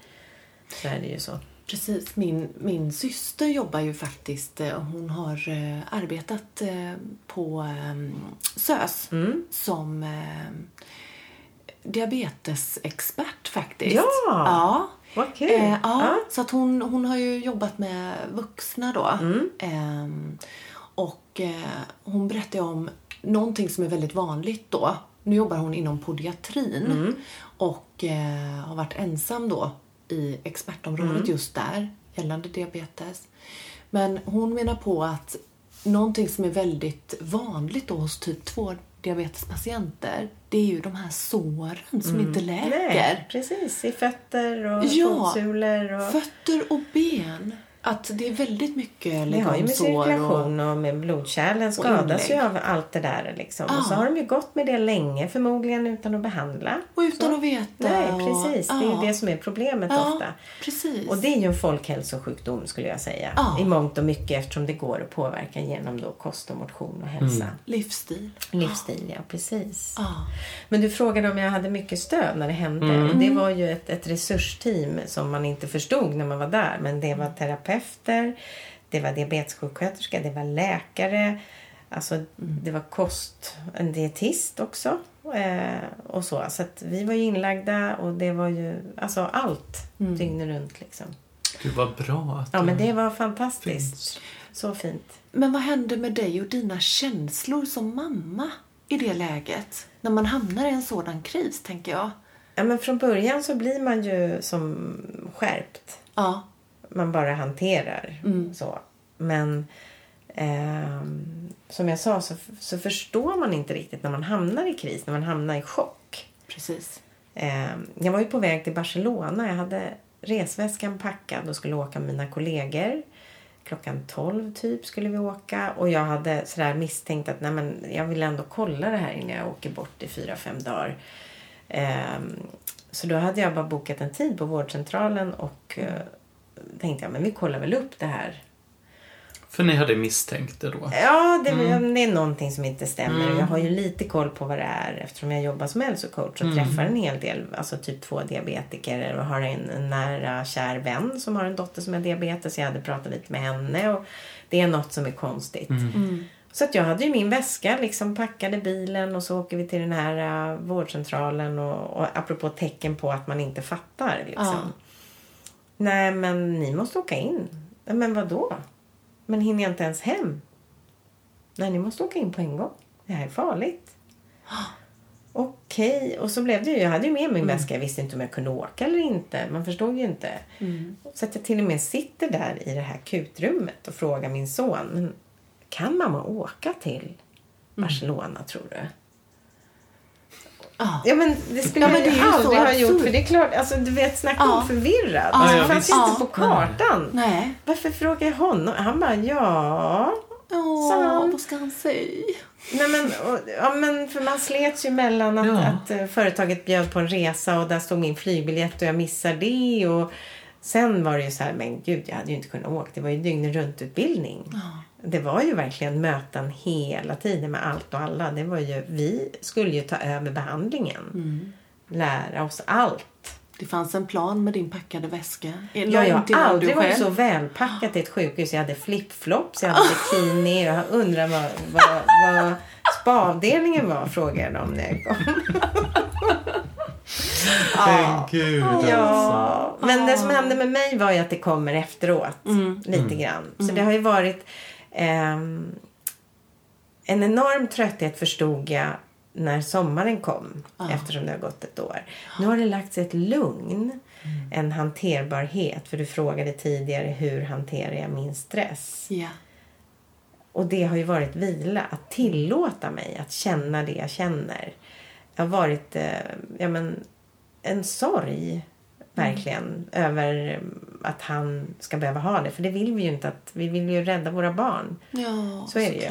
Så är det ju så. Precis. Min, min syster jobbar ju faktiskt, eh, hon har eh, arbetat eh, på eh, SÖS Mm. som eh, diabetesexpert faktiskt. Ja! ja. Vad kul! Eh, ja, Ja. så att hon, hon har ju jobbat med vuxna då. Mm. Ehm, och eh, hon berättade om någonting som är väldigt vanligt då. Nu jobbar hon inom podiatrin Mm. och eh, har varit ensam då i expertområdet Mm. just där gällande diabetes. Men hon menar på att någonting som är väldigt vanligt då hos typ 2 diabetespatienter det är ju de här såren som inte läker. Mm. Nej, precis. I fötter och Ja. fotsulor. Och... Fötter och ben. Att det är väldigt mycket Det har ju med legomsår och... cirkulation och med blodkärlen skadas ju av allt det där. Liksom. Ja. Och så har de ju gått med det länge förmodligen utan att behandla. Och utan Så. att veta. Nej, och- precis. Det är ju det som är problemet Ja, ofta. precis. Och det är ju en folkhälsosjukdom skulle jag säga. Ja. I mångt och mycket eftersom det går att påverka genom då kost och motion och hälsa. Livsstil. Livsstil, ja precis. Ja. Men du frågade om jag hade mycket stöd när det hände. Och det var ju ett, ett resursteam som man inte förstod när man var där. Men det var terapeuter, det var diabetessjuksköterska, det var läkare. Alltså det var kost, en dietist också. Eh, och så. Så att vi var ju inlagda och det var ju alltså allt dygnet runt liksom. Gud vad bra att Ja men det det var fantastiskt. finns. Så fint. Men vad hände med dig och dina känslor som mamma i det läget? När man hamnar i en sådan kris, tänker jag. Ja men från början så blir man ju som skärpt. Ja. Man bara hanterar. Mm. Så. Men ehm, som jag sa så, så förstår man inte riktigt när man hamnar i kris, när man hamnar i chock. Precis. Ehm, jag var ju på väg till Barcelona. Jag hade resväskan packad och skulle åka med mina kollegor. Klockan 12 typ skulle vi åka och jag hade sådär misstänkt att nej men, jag vill ändå kolla det här innan jag åker bort i fyra fem dagar. Ehm, så då hade jag bara bokat en tid på vårdcentralen och eh, tänkte jag men vi kollar väl upp det här. För ni hade misstänkt det då? Ja, det, det är någonting som inte stämmer. Jag har ju lite koll på vad det är eftersom jag jobbar som hälsocoach och träffar en hel del, alltså typ två diabetiker och har en, en nära kär vän som har en dotter som har diabetes. Jag hade pratat lite med henne och det är något som är konstigt. Så att jag hade ju min väska, liksom packade bilen och så åker vi till den här uh, vårdcentralen och, och apropå tecken på att man inte fattar liksom. Ja. Nej men ni måste åka in. "Nej, Men vad då? Men hinner jag inte ens hem? Nej, ni måste åka in på en gång. Det här är farligt. Okej, och så blev det ju. Jag hade ju med min väska. Jag visste inte om jag kunde åka eller inte. Man förstod ju inte. Så att jag till och med sitter där i det här akutrummet och frågar min son. Kan mamma åka till Barcelona tror du? Ja. Ja men det skulle Ja, men jag det så aldrig ha gjort. För det är klart, alltså du vet snacka Ja. om förvirrad. Ja, alltså, ja, det fanns ju inte Ja. på kartan. Nej. Varför frågar jag honom? Han bara ja. Åh, Sant. vad ska han säga? Nej, men, och, ja, men för man slets ju mellan att, Ja. att eh, företaget bjöd på en resa och där stod min flygbiljett och jag missade det. Och sen var det ju så här, men gud jag hade ju inte kunnat åka. Det var ju dygnet runt utbildning. Det var ju verkligen möten hela tiden med allt och alla. Det var ju, vi skulle ju ta över behandlingen. Lära oss allt. Det fanns en plan med din packade väska. Ja, jag har aldrig varit så välpackat till ett sjukhus. Jag hade flipflops, jag hade bikini. Jag undrar vad, vad, vad spaavdelningen var, frågade de när jag kom. Men gud alltså. Ja, men det som hände med mig var ju att det kommer efteråt. Lite grann. Så det har ju varit en enorm trötthet förstod jag när sommaren kom. Eftersom det har gått ett år. Nu har det lagt sig ett lugn. En hanterbarhet. För du frågade tidigare hur hanterar jag min stress? Ja. Och det har ju varit vila. Att tillåta mig att känna det jag känner. Det har varit eh, ja, men, en sorg. Verkligen. Över att han ska behöva ha det. För det vill vi ju inte. att Vi vill ju rädda våra barn. Ja, Så är det ju.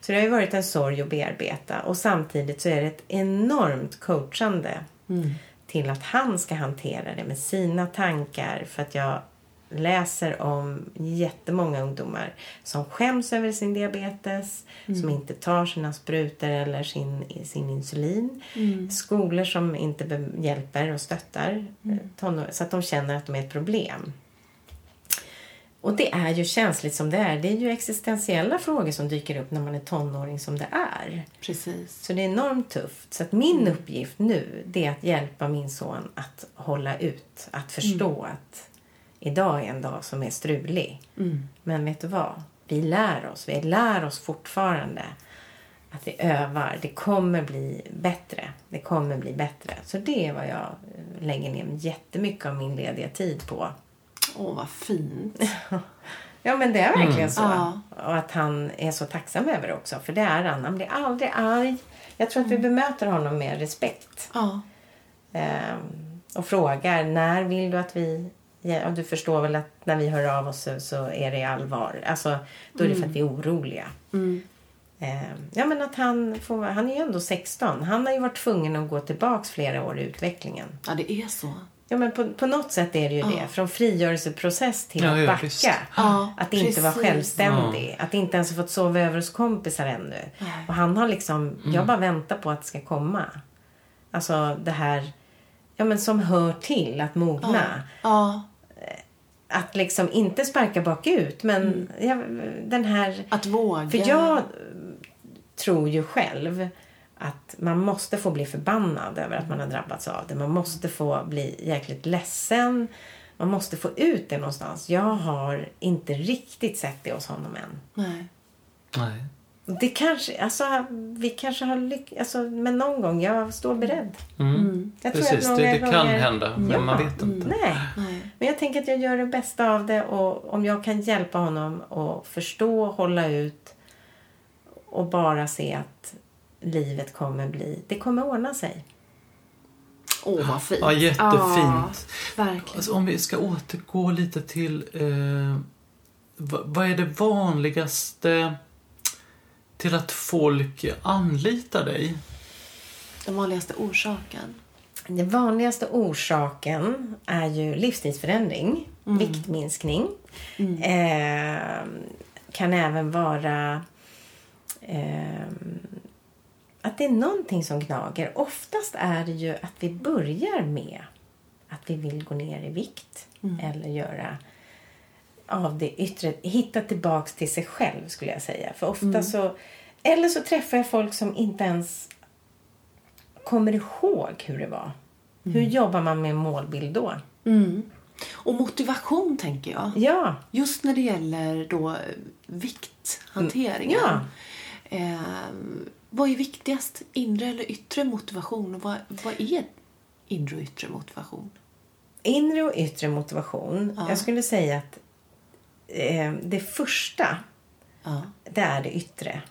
Så det har ju varit en sorg att bearbeta. Och samtidigt så är det ett enormt coachande. Till att han ska hantera det med sina tankar. För att jag läser om jättemånga ungdomar som skäms över sin diabetes. Som inte tar sina sprutor eller sin, sin insulin. Skolor som inte hjälper och stöttar eh, tonår, så att de känner att de är ett problem. Och det är ju känsligt som det är. Det är ju existentiella frågor som dyker upp när man är tonåring som det är. Precis. Så det är enormt tufft. Så att min uppgift nu det är att hjälpa min son att hålla ut. Att förstå att idag är en dag som är strulig. Men vet du vad? Vi lär oss. Vi lär oss fortfarande att vi övar. Det kommer bli bättre. Det kommer bli bättre. Så det är vad jag lägger ner jättemycket av min lediga tid på. Åh, vad fint. Ja men det är verkligen så. Ja. Och att han är så tacksam över det också. För det är han. Han blir aldrig arg. Jag tror att vi bemöter honom med respekt. Ja. Ehm, och frågar när vill du att vi ja, du förstår väl att när vi hör av oss så, så är det allvar. Alltså, då är det för att vi är oroliga. Eh, ja, men att han, får, han är ju ändå 16. Han har ju varit tvungen att gå tillbaks flera år i utvecklingen. Ja, det är så. Ja, men på, på något sätt är det ju det. Från frigörelseprocess till Ja, att ja, backa. Ja, att inte vara precis. självständig. Att inte ens ha fått sova över hos kompisar ännu. Och han har liksom, jag bara väntar på att det ska komma. Alltså det här, ja men som hör till att mogna. Att liksom inte sparka bakut men ja, den här... att våga. För jag tror ju själv att man måste få bli förbannad över att man har drabbats av det. Man måste få bli jäkligt ledsen. Man måste få ut det någonstans. Jag har inte riktigt sett det hos honom än. Nej. Nej. Det kanske, alltså vi kanske har lyckats, alltså, men någon gång, jag står beredd. Mm. Jag tror Precis, att det, det kan gånger- hända, men Ja. man vet inte. Nej. Nej. Men jag tänker att jag gör det bästa av det och om jag kan hjälpa honom att förstå, hålla ut och bara se att livet kommer bli, det kommer ordna sig. Åh, vad fint. Ja, jättefint. Ja, verkligen. Alltså, om vi ska återgå lite till eh, vad, vad är det vanligaste till att folk anlitar dig? Den vanligaste orsaken. Den vanligaste orsaken är ju livsstilsförändring, viktminskning. Eh, kan även vara eh, att det är någonting som gnager. Oftast är det ju att vi börjar med att vi vill gå ner i vikt eller göra av det yttre, hitta tillbaks till sig själv skulle jag säga. För ofta så, eller så träffar jag folk som inte ens kommer ihåg hur det var. Hur jobbar man med målbild då? Mm. Och motivation, tänker jag. Ja, Just när det gäller då eh, vikthanteringen. Ja. Eh, vad är viktigast? Inre eller yttre motivation? Och vad, vad är inre och yttre motivation? inre och yttre motivation. Jag skulle säga att eh, det första, Ja. det är det yttre.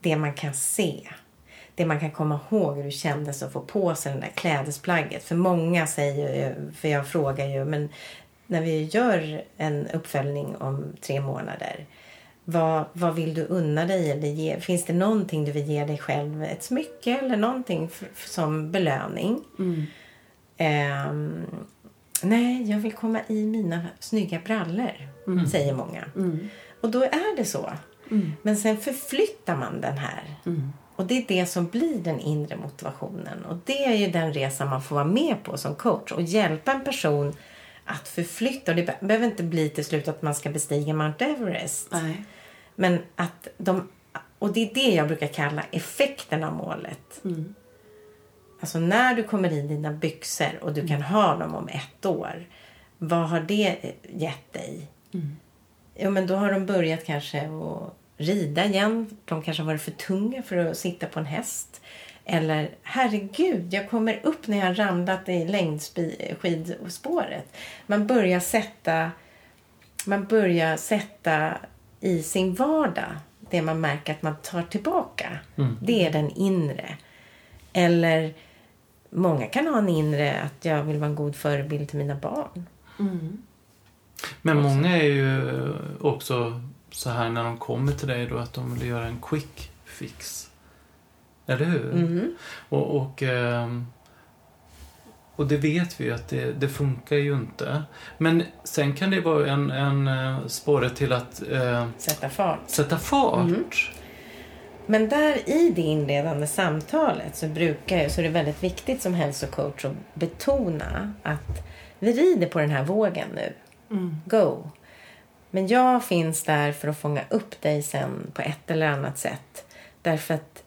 Det man kan se. Det man kan komma ihåg hur det kändes att få på sig det där klädesplagget. För många säger ju, för jag frågar ju, men när vi gör en uppföljning om tre månader. Vad, vad vill du unna dig? Eller ge, finns det någonting du vill ge dig själv? Ett smycke eller någonting f- f- som belöning? Ehm, nej, jag vill komma i mina snygga brallor, säger många. Och då är det så. Men sen förflyttar man den här. Och det är det som blir den inre motivationen. Och det är ju den resan man får vara med på som coach. Och hjälpa en person att förflytta. Och det be- behöver inte bli till slut att man ska bestiga Mount Everest. Nej. Men att de... Och det är det jag brukar kalla effekten av målet. Alltså när du kommer i dina byxor och du kan ha dem om ett år. Vad har det gett dig? Jo men då har de börjat kanske att rida igen. De kanske har varit för tunga för att sitta på en häst. Eller herregud, jag kommer upp när jag har ramlat i längdskidspåret. Man börjar sätta man börjar sätta i sin vardag det man märker att man tar tillbaka. Det är den inre. Eller många kan ha en inre att jag vill vara en god förebild till mina barn. Men många är ju också så här när de kommer till dig då att de vill göra en quick fix. Eller hur? Mm. Och, och, ehm, och det vet vi ju att det, det funkar ju inte. Men sen kan det vara en, en eh, sporre till att eh, Sätta fart. sätta fart. Mm. Men där i det inledande samtalet så brukar jag, så är det väldigt viktigt som hälsocoach att betona att vi rider på den här vågen nu. Go! Men jag finns där för att fånga upp dig sen på ett eller annat sätt. Därför att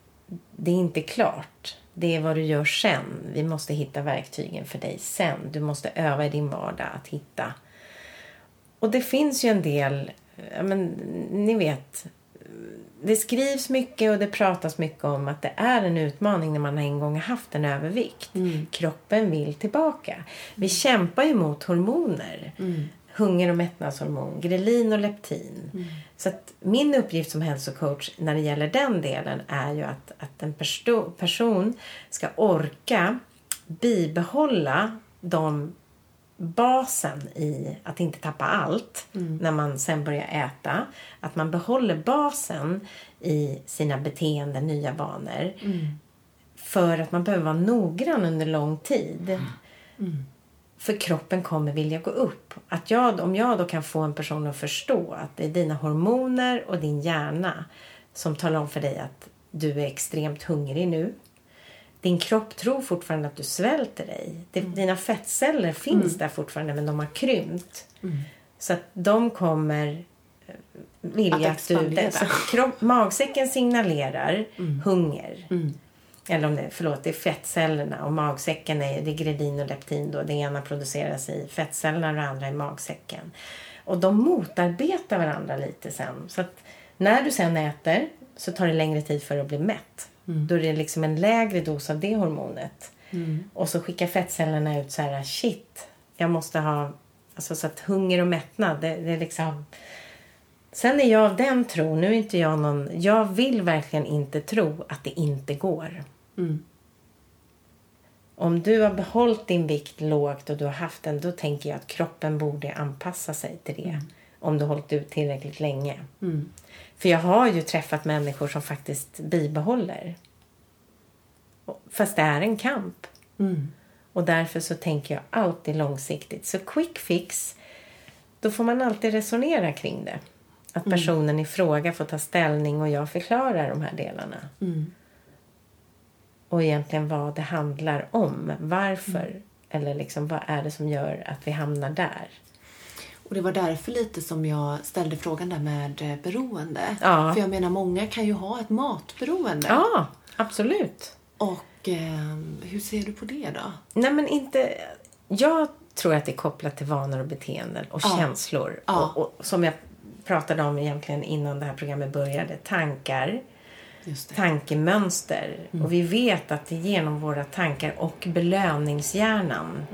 det är inte klart. Det är vad du gör sen. Vi måste hitta verktygen för dig sen. Du måste öva i din vardag att hitta. Och det finns ju en del, ja, men ni vet, det skrivs mycket och det pratas mycket om att det är en utmaning när man en gång har haft en övervikt. Kroppen vill tillbaka. Vi kämpar ju mot hormoner. Hunger och mättnadshormon, grelin och leptin. Så att min uppgift som hälsocoach när det gäller den delen är ju att, att en persto- person ska orka bibehålla de basen i att inte tappa allt när man sen börjar äta. Att man behåller basen i sina beteenden, nya vanor. För att man behöver vara noggrann under lång tid. För kroppen kommer vilja gå upp. Att jag, om jag då kan få en person att förstå att det är dina hormoner och din hjärna som talar om för dig att du är extremt hungrig nu. Din kropp tror fortfarande att du svälter dig. Det- Dina fettceller finns där fortfarande men de har krympt. Så att de kommer eh, vilja Att att, du... Så kropp, magsäcken signalerar hunger. Eller om det, förlåt, det är fettcellerna och magsäcken är, det är gredin och leptin då. Det ena produceras i fettcellerna och det andra i magsäcken. Och de motarbetar varandra lite sen. Så att när du sen äter så tar det längre tid för att bli mätt. Då är det liksom en lägre dos av det hormonet. Och så skickar fettcellerna ut så här, shit, jag måste ha, alltså så att hunger och mättnad, det, det är liksom Sen är jag av den tron, nu är inte jag någon, jag vill verkligen inte tro att det inte går. Om du har behållit din vikt lågt och du har haft den, då tänker jag att kroppen borde anpassa sig till det. Om du hållit ut tillräckligt länge. För jag har ju träffat människor som faktiskt bibehåller. Fast det är en kamp. Och därför så tänker jag alltid långsiktigt. Så quick fix, då får man alltid resonera kring det. Att personen i fråga får ta ställning och jag förklarar de här delarna. Och egentligen vad det handlar om. Varför? Eller liksom vad är det som gör att vi hamnar där? Och det var därför lite som jag ställde frågan där med eh, beroende. Ja. För jag menar, många kan ju ha ett matberoende. Ja, absolut. Och eh, hur ser du på det då? Nej men inte... Jag tror att det är kopplat till vanor och beteenden och Ja. känslor. Ja. Och, och som jag pratade om egentligen innan det här programmet började. Tankar, tankemönster. Och vi vet att det är genom våra tankar och belöningshjärnan.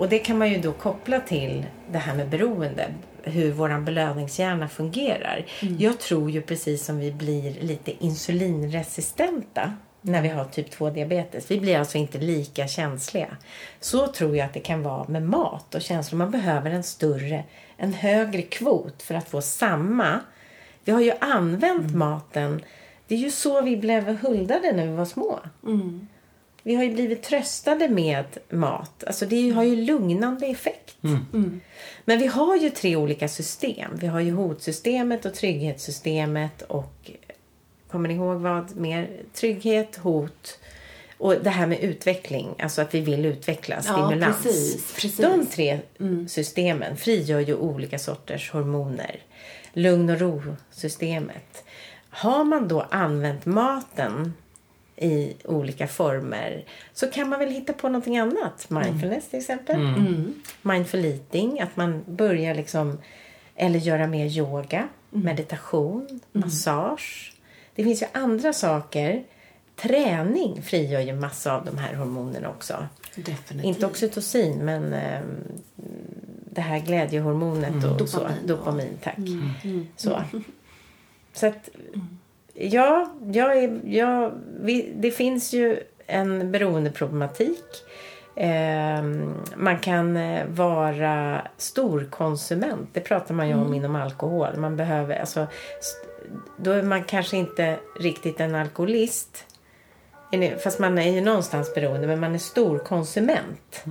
Och det kan man ju då koppla till det här med beroende. Hur vår belöningshjärna fungerar. Jag tror ju precis som vi blir lite insulinresistenta när vi har typ 2 diabetes. Vi blir alltså inte lika känsliga. Så tror jag att det kan vara med mat och känslor. Man behöver en större, en högre kvot för att få samma. Vi har ju använt maten. Det är ju så vi blev huldade när vi var små. Vi har ju blivit tröstade med mat. Alltså det har ju lugnande effekt. Men vi har ju tre olika system. Vi har ju hotsystemet och trygghetssystemet och kommer ni ihåg vad mer? Trygghet, hot och det här med utveckling. Alltså att vi vill utveckla, stimulans. precis, precis. De tre systemen frigör ju olika sorters hormoner. Lugn och ro-systemet. Har man då använt maten i olika former så kan man väl hitta på någonting annat. Mindfulness till exempel. Mindful eating, att man börjar liksom eller göra mer yoga, meditation, massage. Det finns ju andra saker. Träning frigör ju massa av de här hormonerna också. Definitivt. Inte oxytocin, men eh, det här glädjehormonet och så. Dopamin, Dopamin, tack. Så. så att, ja, jag är, jag, vi, det finns ju en beroendeproblematik. Eh, man kan eh, vara storkonsument. Det pratar man ju om inom alkohol. Man behöver, alltså, då är man kanske inte riktigt en alkoholist. Fast man är ju någonstans beroende, men man är storkonsument.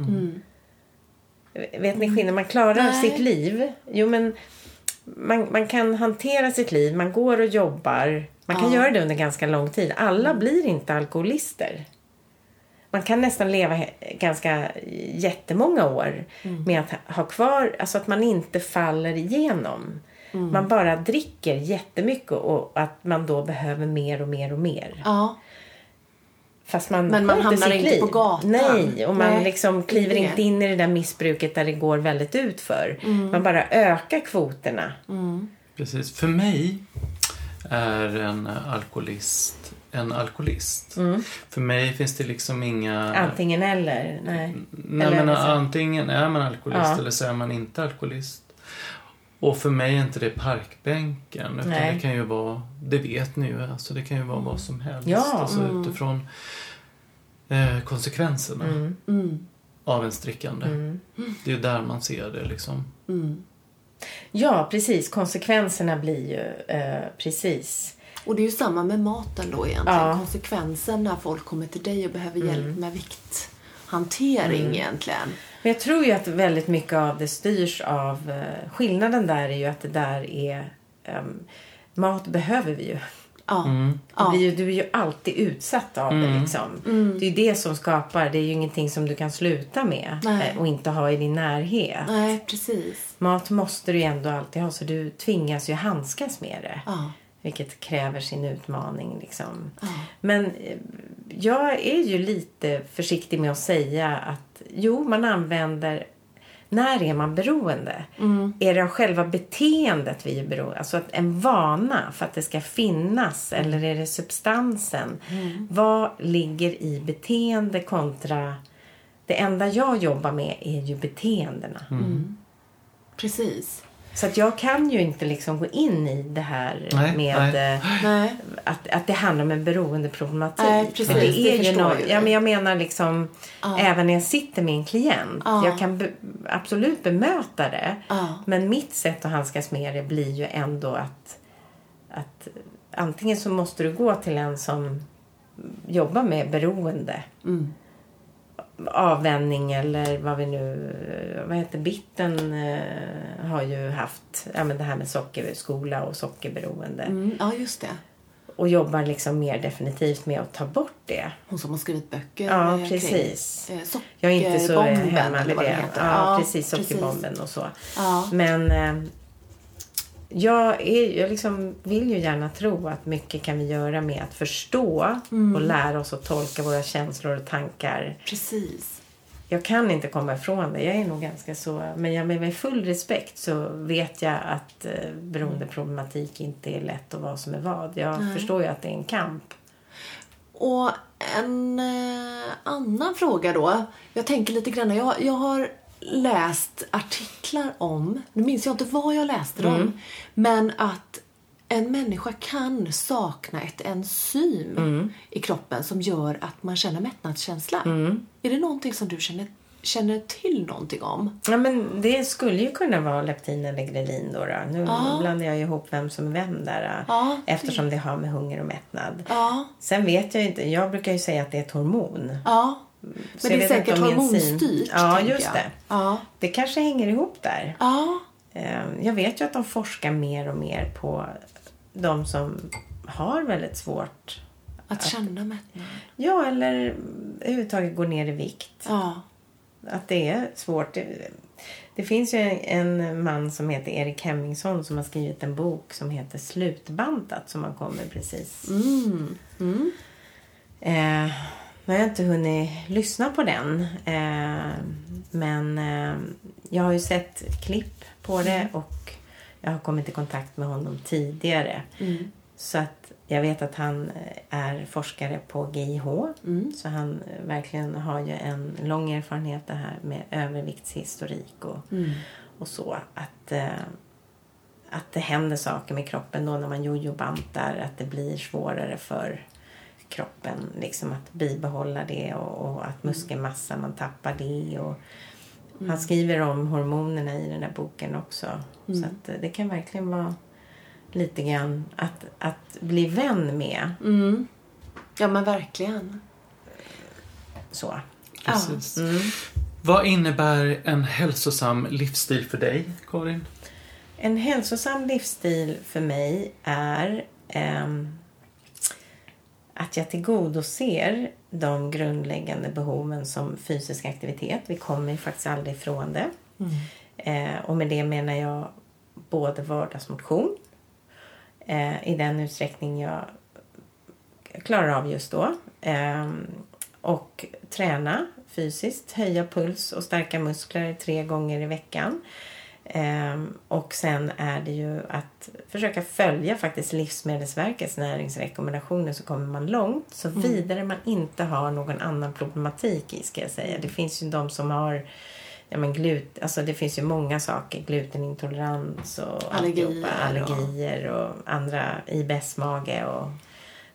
Vet ni skillnaden? Man klarar Nej. sitt liv. Jo, men man, man kan hantera sitt liv. Man går och jobbar. Man kan Ja. göra det under ganska lång tid. Alla blir inte alkoholister. Man kan nästan leva ganska jättemånga år med att ha kvar, alltså att man inte faller igenom. Man bara dricker jättemycket och att man då behöver mer och mer och mer. Ja, Fast man Men man hamnar inte liv. på gatan. Nej, och man Nej, liksom kliver det. inte in i det där missbruket där det går väldigt utför. Mm. Man bara ökar kvoterna. Precis. För mig är en alkoholist en alkoholist. För mig finns det liksom inga... Antingen eller. Nej. Nej, eller men så. antingen är man alkoholist Ja. eller så är man inte alkoholist. Och för mig är inte det parkbänken. Utan Nej. det kan ju vara, det vet ni ju, alltså det kan ju vara vad som helst. Ja. Alltså utifrån eh, konsekvenserna Mm. mm. av ens drickande. Mm. Det är där man ser det liksom. Ja, precis. Konsekvenserna blir ju eh, precis. Och det är ju samma med maten då egentligen. Ja. Konsekvensen när folk kommer till dig och behöver hjälp med vikthantering egentligen. Men jag tror ju att väldigt mycket av det styrs av... Eh, skillnaden där är ju att det där är... ehm, mat behöver vi ju. Ja. Mm. Ja. Du, blir ju, du är ju alltid utsatt av det liksom. Det är ju det som skapar. Det är ju ingenting som du kan sluta med Nej. eh, och inte ha i din närhet. Nej, precis. Mat måste du ju ändå alltid ha så du tvingas ju handskas med det. Ja. Vilket kräver sin utmaning liksom. Ja. Men eh, jag är ju lite försiktig med att säga att jo, man använder när är man beroende? Är det av själva beteendet vi är beroende? Alltså att en vana för att det ska finnas eller är det substansen? Vad ligger i beteende kontra det enda jag jobbar med är ju beteendena. Precis. Så att jag kan ju inte liksom gå in i det här Nej, med nej. eh, Nej. att, att det handlar om en beroendeproblematik. Nej, precis. För det Det är ju förstår något, ju ja, det. men jag menar liksom även när jag sitter med en klient. Ja. Jag kan be, absolut bemöta det. Ja. Men mitt sätt att handskas med det blir ju ändå att, att antingen så måste du gå till en som jobbar med beroende. Mm. Avvänjning eller vad vi nu... Vad heter Bitten eh, har ju haft ja, men det här med sockerskola och sockerberoende. Mm. Ja, just det. Och jobbar liksom mer definitivt med att ta bort det. Hon som har skrivit böcker. Ja, eh, precis. eh, Jag är inte så hemma med det. heter. Ja, precis. Sockerbomben och så. Ja. Men eh, jag, är, jag liksom vill ju gärna tro att mycket kan vi göra med att förstå Mm. och lära oss att tolka våra känslor och tankar. Precis. Jag kan inte komma ifrån det. Jag är nog ganska så. Men jag, med full respekt så vet jag att eh, beroendeproblematik inte är lätt att vara som är vad. Jag förstår ju att det är en kamp. Och en eh, annan fråga då. Jag tänker lite grann. Jag, jag har läst artiklar om, nu minns jag inte vad jag läste dem, men att en människa kan sakna ett enzym i kroppen som gör att man känner mättnadskänsla. Är det någonting som du känner, känner till någonting om? Ja, men det skulle ju kunna vara leptin eller grelin då. då. Nu blandar jag ihop vem som är vem där. Ja, det- eftersom det har med hunger och mättnad. Ja. Sen vet jag inte. Jag brukar ju säga att det är ett hormon. Ja. Men det är säkert hormonstyrt. Ja, just jag. det. Ja. Det kanske hänger ihop där. Ja. Eh, Jag vet ju att de forskar mer och mer på de som har väldigt svårt. Att känna mättnad. Ja, eller överhuvudtaget går ner i vikt. Ja. Att det är svårt. Det, finns ju en man som heter Erik Hemmingsson som har skrivit en bok som heter Slutbantat som har kommit precis. Mm. Eh, nu har jag inte hunnit lyssna på den. Eh, men eh, jag har ju sett klipp på det och jag har kommit i kontakt med honom tidigare. Så att jag vet att han eh, är forskare på GIH. Så han verkligen har ju en lång erfarenhet det här med överviktshistorik och, och så. Att, eh, att det händer saker med kroppen då när man jojobantar. Att det blir svårare för kroppen liksom att bibehålla det och, och att muskelmassa man tappar det. Och, Han skriver om hormonerna i den här boken också. Så att eh, det kan verkligen vara lite grann att, att bli vän med. Mm. Ja, men verkligen. Så. Precis. Mm. Vad innebär en hälsosam livsstil för dig, Karin? En hälsosam livsstil för mig är ehm, att jag tillgodoser de grundläggande behoven som fysisk aktivitet. Vi kommer ju faktiskt aldrig ifrån det. Eh, och med det menar jag både vardagsmotion eh, i den utsträckning jag klarar av just då. Ehm, och träna fysiskt, höja puls och stärka muskler tre gånger i veckan. Ehm, och sen är det ju att försöka följa faktiskt Livsmedelsverkets näringsrekommendationer så kommer man långt. Så vidare man inte har någon annan problematik i ska jag säga. Det finns ju de som har Ja, men glut, alltså det finns ju många saker. Glutenintolerans och Allergier allergier och andra IBS-mage och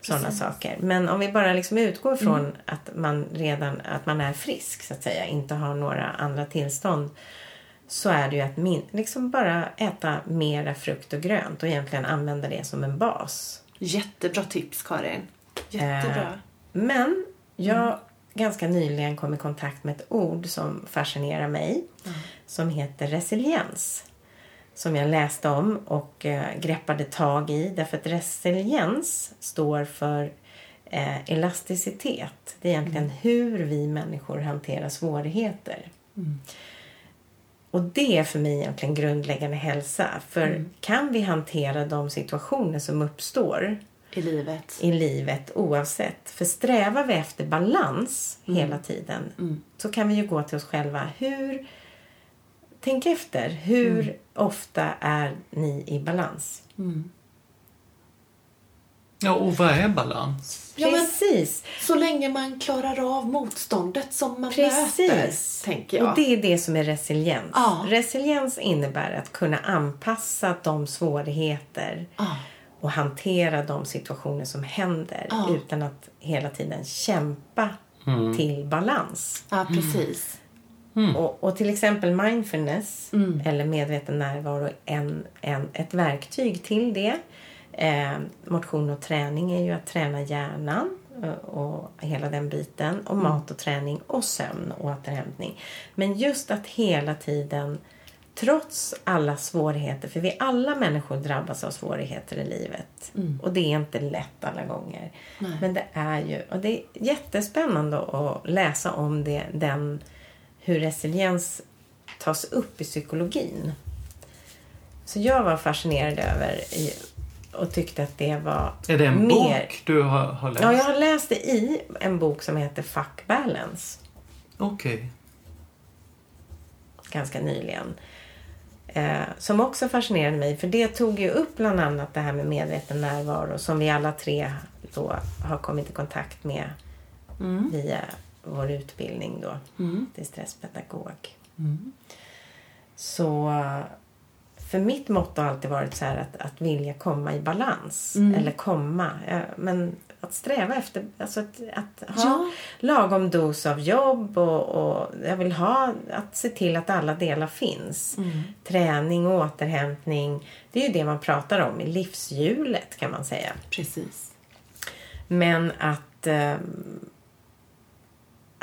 sådana saker. Men om vi bara liksom utgår från att man redan att man är frisk så att säga, inte har några andra tillstånd så är det ju att min, liksom bara äta mera frukt och grönt och egentligen använda det som en bas. Jättebra tips Karin. Jättebra. Eh, men jag ganska nyligen kom i kontakt med ett ord som fascinerar mig som heter resiliens. Som jag läste om och eh, greppade tag i därför att resiliens står för eh, elasticitet. Det är egentligen hur vi människor hanterar svårigheter. Och det är för mig egentligen grundläggande hälsa. För kan vi hantera de situationer som uppstår I livet. i livet oavsett. För strävar vi efter balans hela tiden så kan vi ju gå till oss själva. Hur, tänk efter. Hur ofta är ni i balans? Ja, och vad är balans? Ja, men- Precis. Så länge man klarar av motståndet som man Precis. möter, tänker jag. Och det är det som är resiliens. Ja. Resiliens innebär att kunna anpassa de svårigheter Ja. och hantera de situationer som händer Ja. utan att hela tiden kämpa till balans. ja, precis. Och, och till exempel mindfulness eller medveten närvaro är en, en, ett verktyg till det. Eh, motion och träning är ju att träna hjärnan eh, och hela den biten. Och mat och träning och sömn och återhämtning. Men just att hela tiden Trots alla svårigheter, för vi alla människor drabbas av svårigheter i livet. Och det är inte lätt alla gånger. Men det är ju, och det är jättespännande att läsa om det, den, hur resiliens tas upp i psykologin. Så jag var fascinerad över och tyckte att det var Är det en mer... bok du har, har läst? Ja, jag har läst det i en bok som heter Fuck Balance Okej. ganska nyligen. Eh, som också fascinerade mig för det tog ju upp bland annat det här med medveten närvaro som vi alla tre då har kommit i kontakt med via vår utbildning då till stresspedagog. Så för mitt motto har alltid varit så att, att vilja komma i balans. Eller komma. Men att sträva efter alltså att, att ha Ja. lagom dos av jobb och, och jag vill ha att se till att alla delar finns. Träning och återhämtning. Det är ju det man pratar om i livshjulet kan man säga. Precis. Men att, eh,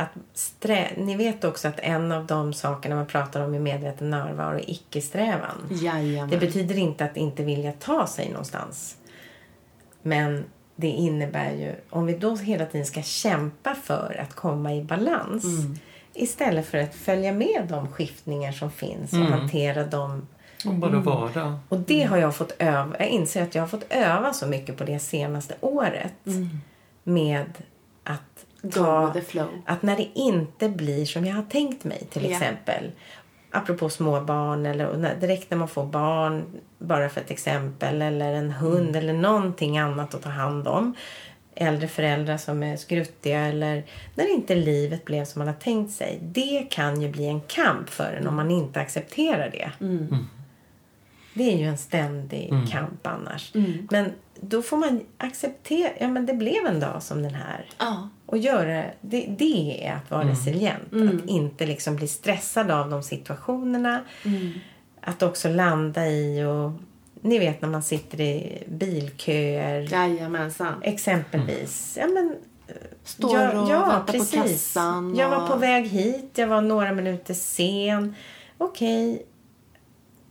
att strä... Ni vet också att en av de sakerna man pratar om i medveten närvaro är icke-strävan. Jajamän. Det betyder inte att inte vilja ta sig någonstans. Men det innebär ju, om vi då hela tiden ska kämpa för att komma i balans istället för att följa med de skiftningar som finns och hantera dem Och bara vara. och det har jag fått öva. Jag inser att jag har fått öva så mycket på det senaste året. Med att ta... with the flow. Att när det inte blir som jag har tänkt mig till Ja. exempel. Apropå småbarn eller när, direkt när man får barn. Bara för ett exempel. Eller en hund eller någonting annat att ta hand om. Äldre föräldrar som är skruttiga eller när inte livet blev som man har tänkt sig. Det kan ju bli en kamp för en om man inte accepterar det. Det är ju en ständig kamp annars. Men då får man acceptera, ja men det blev en dag som den här. Ja. Och göra, det, det är att vara resilient. Att inte liksom bli stressad av de situationerna. Att också landa i och ni vet när man sitter i bilköer. Jajamensan. Exempelvis. Ja, men, Står och väntar på kassan Jag var och- på väg hit. Jag var några minuter sen. Okej.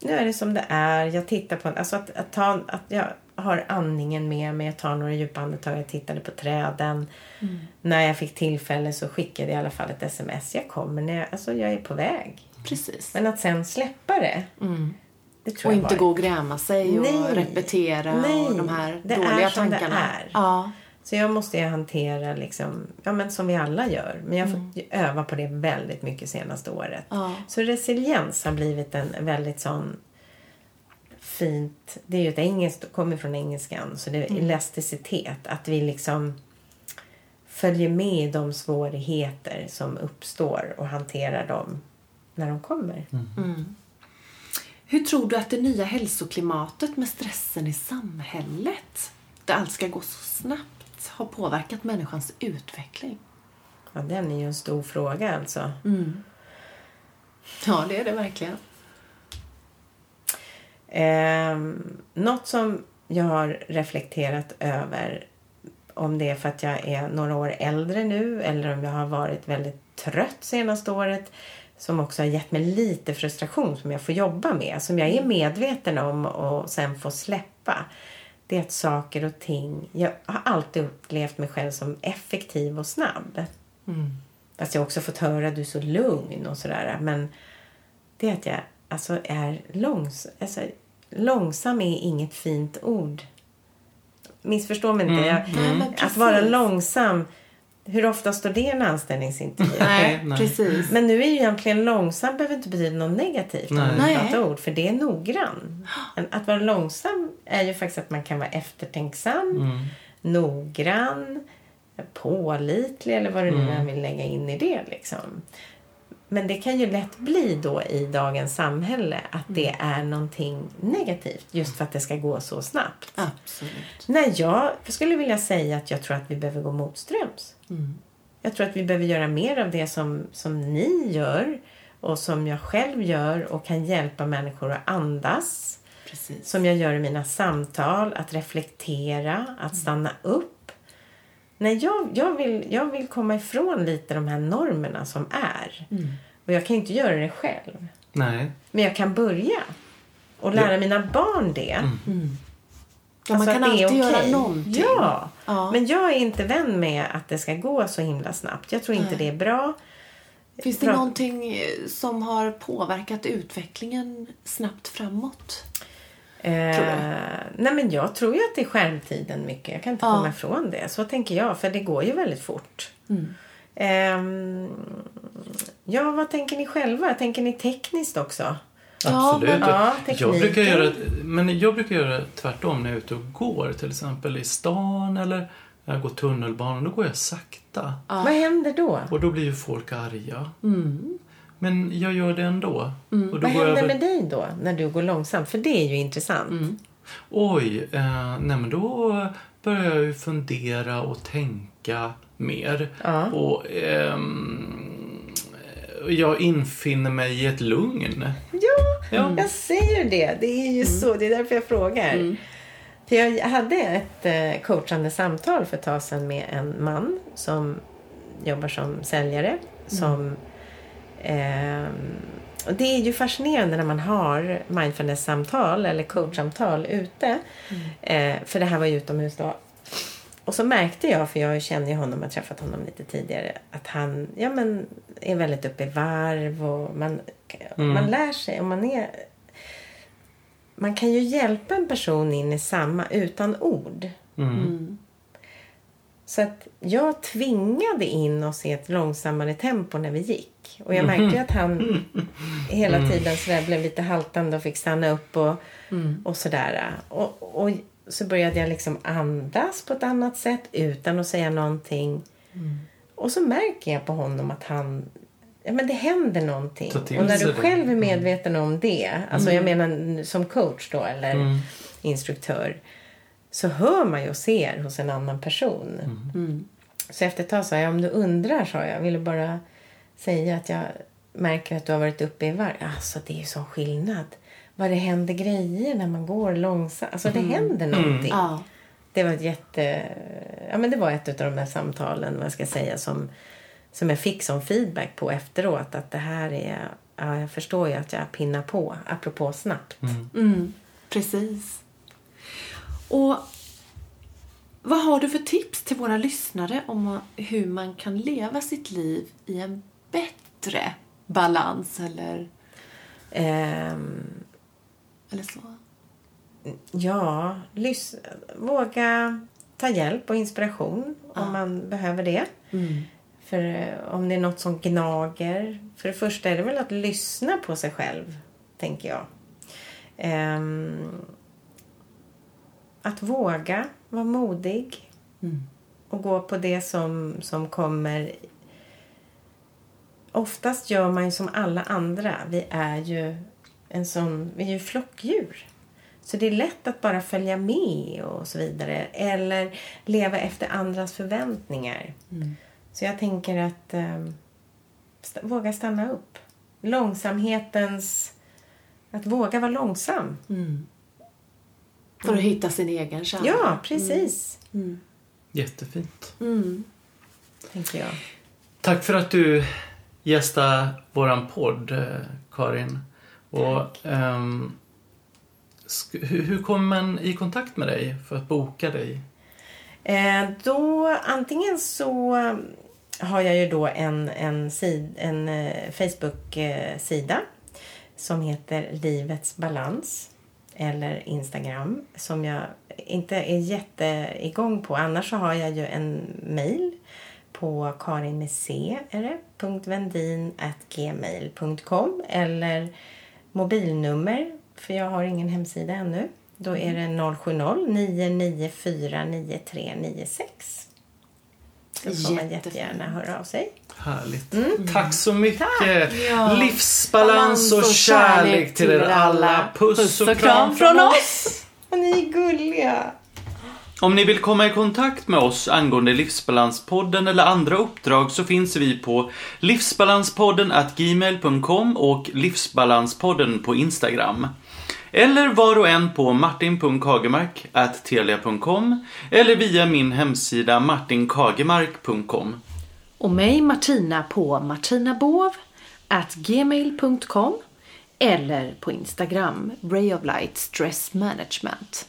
Nu är det som det är. Jag tittar på... Alltså att, att, ta, att jag har andningen med mig. Jag tar några djupa andetag. Jag tittade på träden. Mm. När jag fick tillfälle så skickade jag i alla fall ett sms. Jag kommer när jag... Alltså jag är på väg. Precis. Men att sen släppa det. Det tror Och inte gå och gräma sig och Nej. repetera Nej. och de här Det är dåliga som det tankarna. är. Ja. Så jag måste ju hantera liksom, ja men som vi alla gör. Men jag har Mm. fått ju öva på det väldigt mycket senaste året. Ja. Så resiliens har blivit en väldigt sån fint, det är ju ett engelskt, kommer från engelskan, så det är Mm. elasticitet. Att vi liksom följer med de svårigheter som uppstår och hanterar dem när de kommer. Hur tror du att det nya hälsoklimatet med stressen i samhället, där allt ska gå så snabbt, har påverkat människans utveckling? Ja, den är ju en stor fråga alltså. Ja, det är det verkligen. Eh, något som jag har reflekterat över om det är för att jag är några år äldre nu eller om jag har varit väldigt trött senaste året som också har gett mig lite frustration som jag får jobba med, som jag är medveten om och sen får släppa. Det är att saker och ting, jag har alltid upplevt mig själv som effektiv och snabb. Fast jag har också fått höra att du är så lugn och sådär. Men det är att jag alltså, är långs alltså, långsam är inget fint ord. Missförstå mig inte. Jag, Nej, men att vara långsam, hur ofta står det i en anställningsintervju? Nej, nej. precis. Men nu är ju egentligen långsam behöver inte betyda något negativt om Nej. ord, för det är noggrann. Att vara långsam är ju faktiskt att man kan vara eftertänksam, Mm. noggrann, pålitlig eller vad du nu än vill lägga in i det. Liksom. Men det kan ju lätt bli då i dagens samhälle att det är någonting negativt just för att det ska gå så snabbt. Absolut. Nej, jag skulle vilja säga att jag tror att vi behöver gå motströms. Jag tror att vi behöver göra mer av det som, som ni gör och som jag själv gör och kan hjälpa människor att andas. Precis. Som jag gör i mina samtal, att reflektera, att stanna upp. Nej, jag, jag, vill, jag vill komma ifrån lite de här normerna som är. Och jag kan inte göra det själv. Nej. Men jag kan börja. Och lära mina barn det. Ja, man Alltså kan det är alltid göra okej. någonting. Ja. Ja. men jag är inte vän med att det ska gå så himla snabbt. Jag tror inte Nej. det är bra. Finns det Bra. någonting eh, som har påverkat utvecklingen snabbt framåt? Eh, nej men jag tror ju att det är skärmtiden mycket. Jag kan inte Ja. komma ifrån det. Så tänker jag. För det går ju väldigt fort. Mm. Ehm, ja, vad tänker ni själva? Tänker ni tekniskt också? Ja, Absolut. men- Ja, jag, brukar göra, men jag brukar göra tvärtom när jag är ute och går. Till exempel i stan eller när jag går tunnelbanan. Då går jag sakta. Vad händer då? Och då blir ju folk arga. Men jag gör det ändå. Och då Mm. Vad händer över- med dig då när du går långsamt? För det är ju intressant. Oj, eh, nej men då börjar jag ju fundera och tänka mer. Ja. Och ehm, jag infinner mig i ett lugn. Ja, Ja. jag säger det. Det är ju så. Det är därför jag frågar. För jag hade ett eh, coachande samtal för ett tag sedan med en man som jobbar som säljare. Som, ehm, och det är ju fascinerande när man har mindfulness-samtal eller coachsamtal ute. Eh, för det här var ju utomhus då. Och så märkte jag, för jag känner ju honom, har träffat honom lite tidigare, att han ja, men, är väldigt uppe i varv och man, man lär sig. Och man, är, man kan ju hjälpa en person in i samma utan ord. Mm. Så att jag tvingade in oss i ett långsammare tempo när vi gick. Och jag märkte ju att han hela tiden sådär blev lite haltande och fick stanna upp och, och sådär. Och, och så började jag liksom andas på ett annat sätt utan att säga någonting. Och så märker jag på honom att han Ja, men det händer någonting. Och när du själv är medveten om det, alltså jag menar som coach då eller Mm. instruktör, så hör man ju och ser hos en annan person. Så efter ett tag sa jag, om du undrar, sa jag, ville bara säga att jag märker att du har varit uppe i varv. Alltså det är ju sån skillnad. Vad det händer grejer när man går långsamt. Alltså det händer någonting. Ja. Det var ett jätte... Ja men det var ett av de där samtalen, vad ska jag säga, som, som jag fick som feedback på efteråt. Att det här är... Ja, jag förstår ju att jag pinnar på, apropå snabbt. Mm, precis. Och vad har du för tips till våra lyssnare om hur man kan leva sitt liv i en bättre balans eller, Ehm, eller så? Ja, lys- våga ta hjälp och inspiration om man behöver det. För eh, om det är något som gnager. För det första är det väl att lyssna på sig själv, tänker jag. Ehm, att våga vara modig och gå på det som, som kommer. Oftast gör man ju som alla andra. Vi är ju en sån, vi är ju flockdjur. Så det är lätt att bara följa med och så vidare. Eller leva efter andras förväntningar. Så jag tänker att eh, st- våga stanna upp. Långsamhetens... Att våga vara långsam. För att hitta sin egen kärna. Ja, precis. Jättefint. Tänker jag. Tack för att du gästade våran podd, eh, Karin. Och, sk- hur, hur kommer man i kontakt med dig för att boka dig? Eh, då antingen så har jag ju då en, en, sid, en eh, Facebook-sida som heter Livets balans. Eller Instagram som jag inte är jätteigång på. Annars så har jag ju en mail på karin med c är det, punkt vendin at gmail.com eller mobilnummer för jag har ingen hemsida ännu. Då är det 070 994 9396. Så får man jättegärna höra av sig. Härligt. Tack så mycket. Ja. Livsbalans och kärlek till er alla. Puss och kram från oss. Och ni är gulliga! Om ni vill komma i kontakt med oss angående Livsbalanspodden eller andra uppdrag så finns vi på livsbalanspodden gmail.com och Livsbalanspodden på Instagram. Eller var och en på martin.kagemark at telia.com eller via min hemsida martinkagemark.com. Och mig Martina på martinabovgmail.com eller på Instagram Ray of Light Stress Management.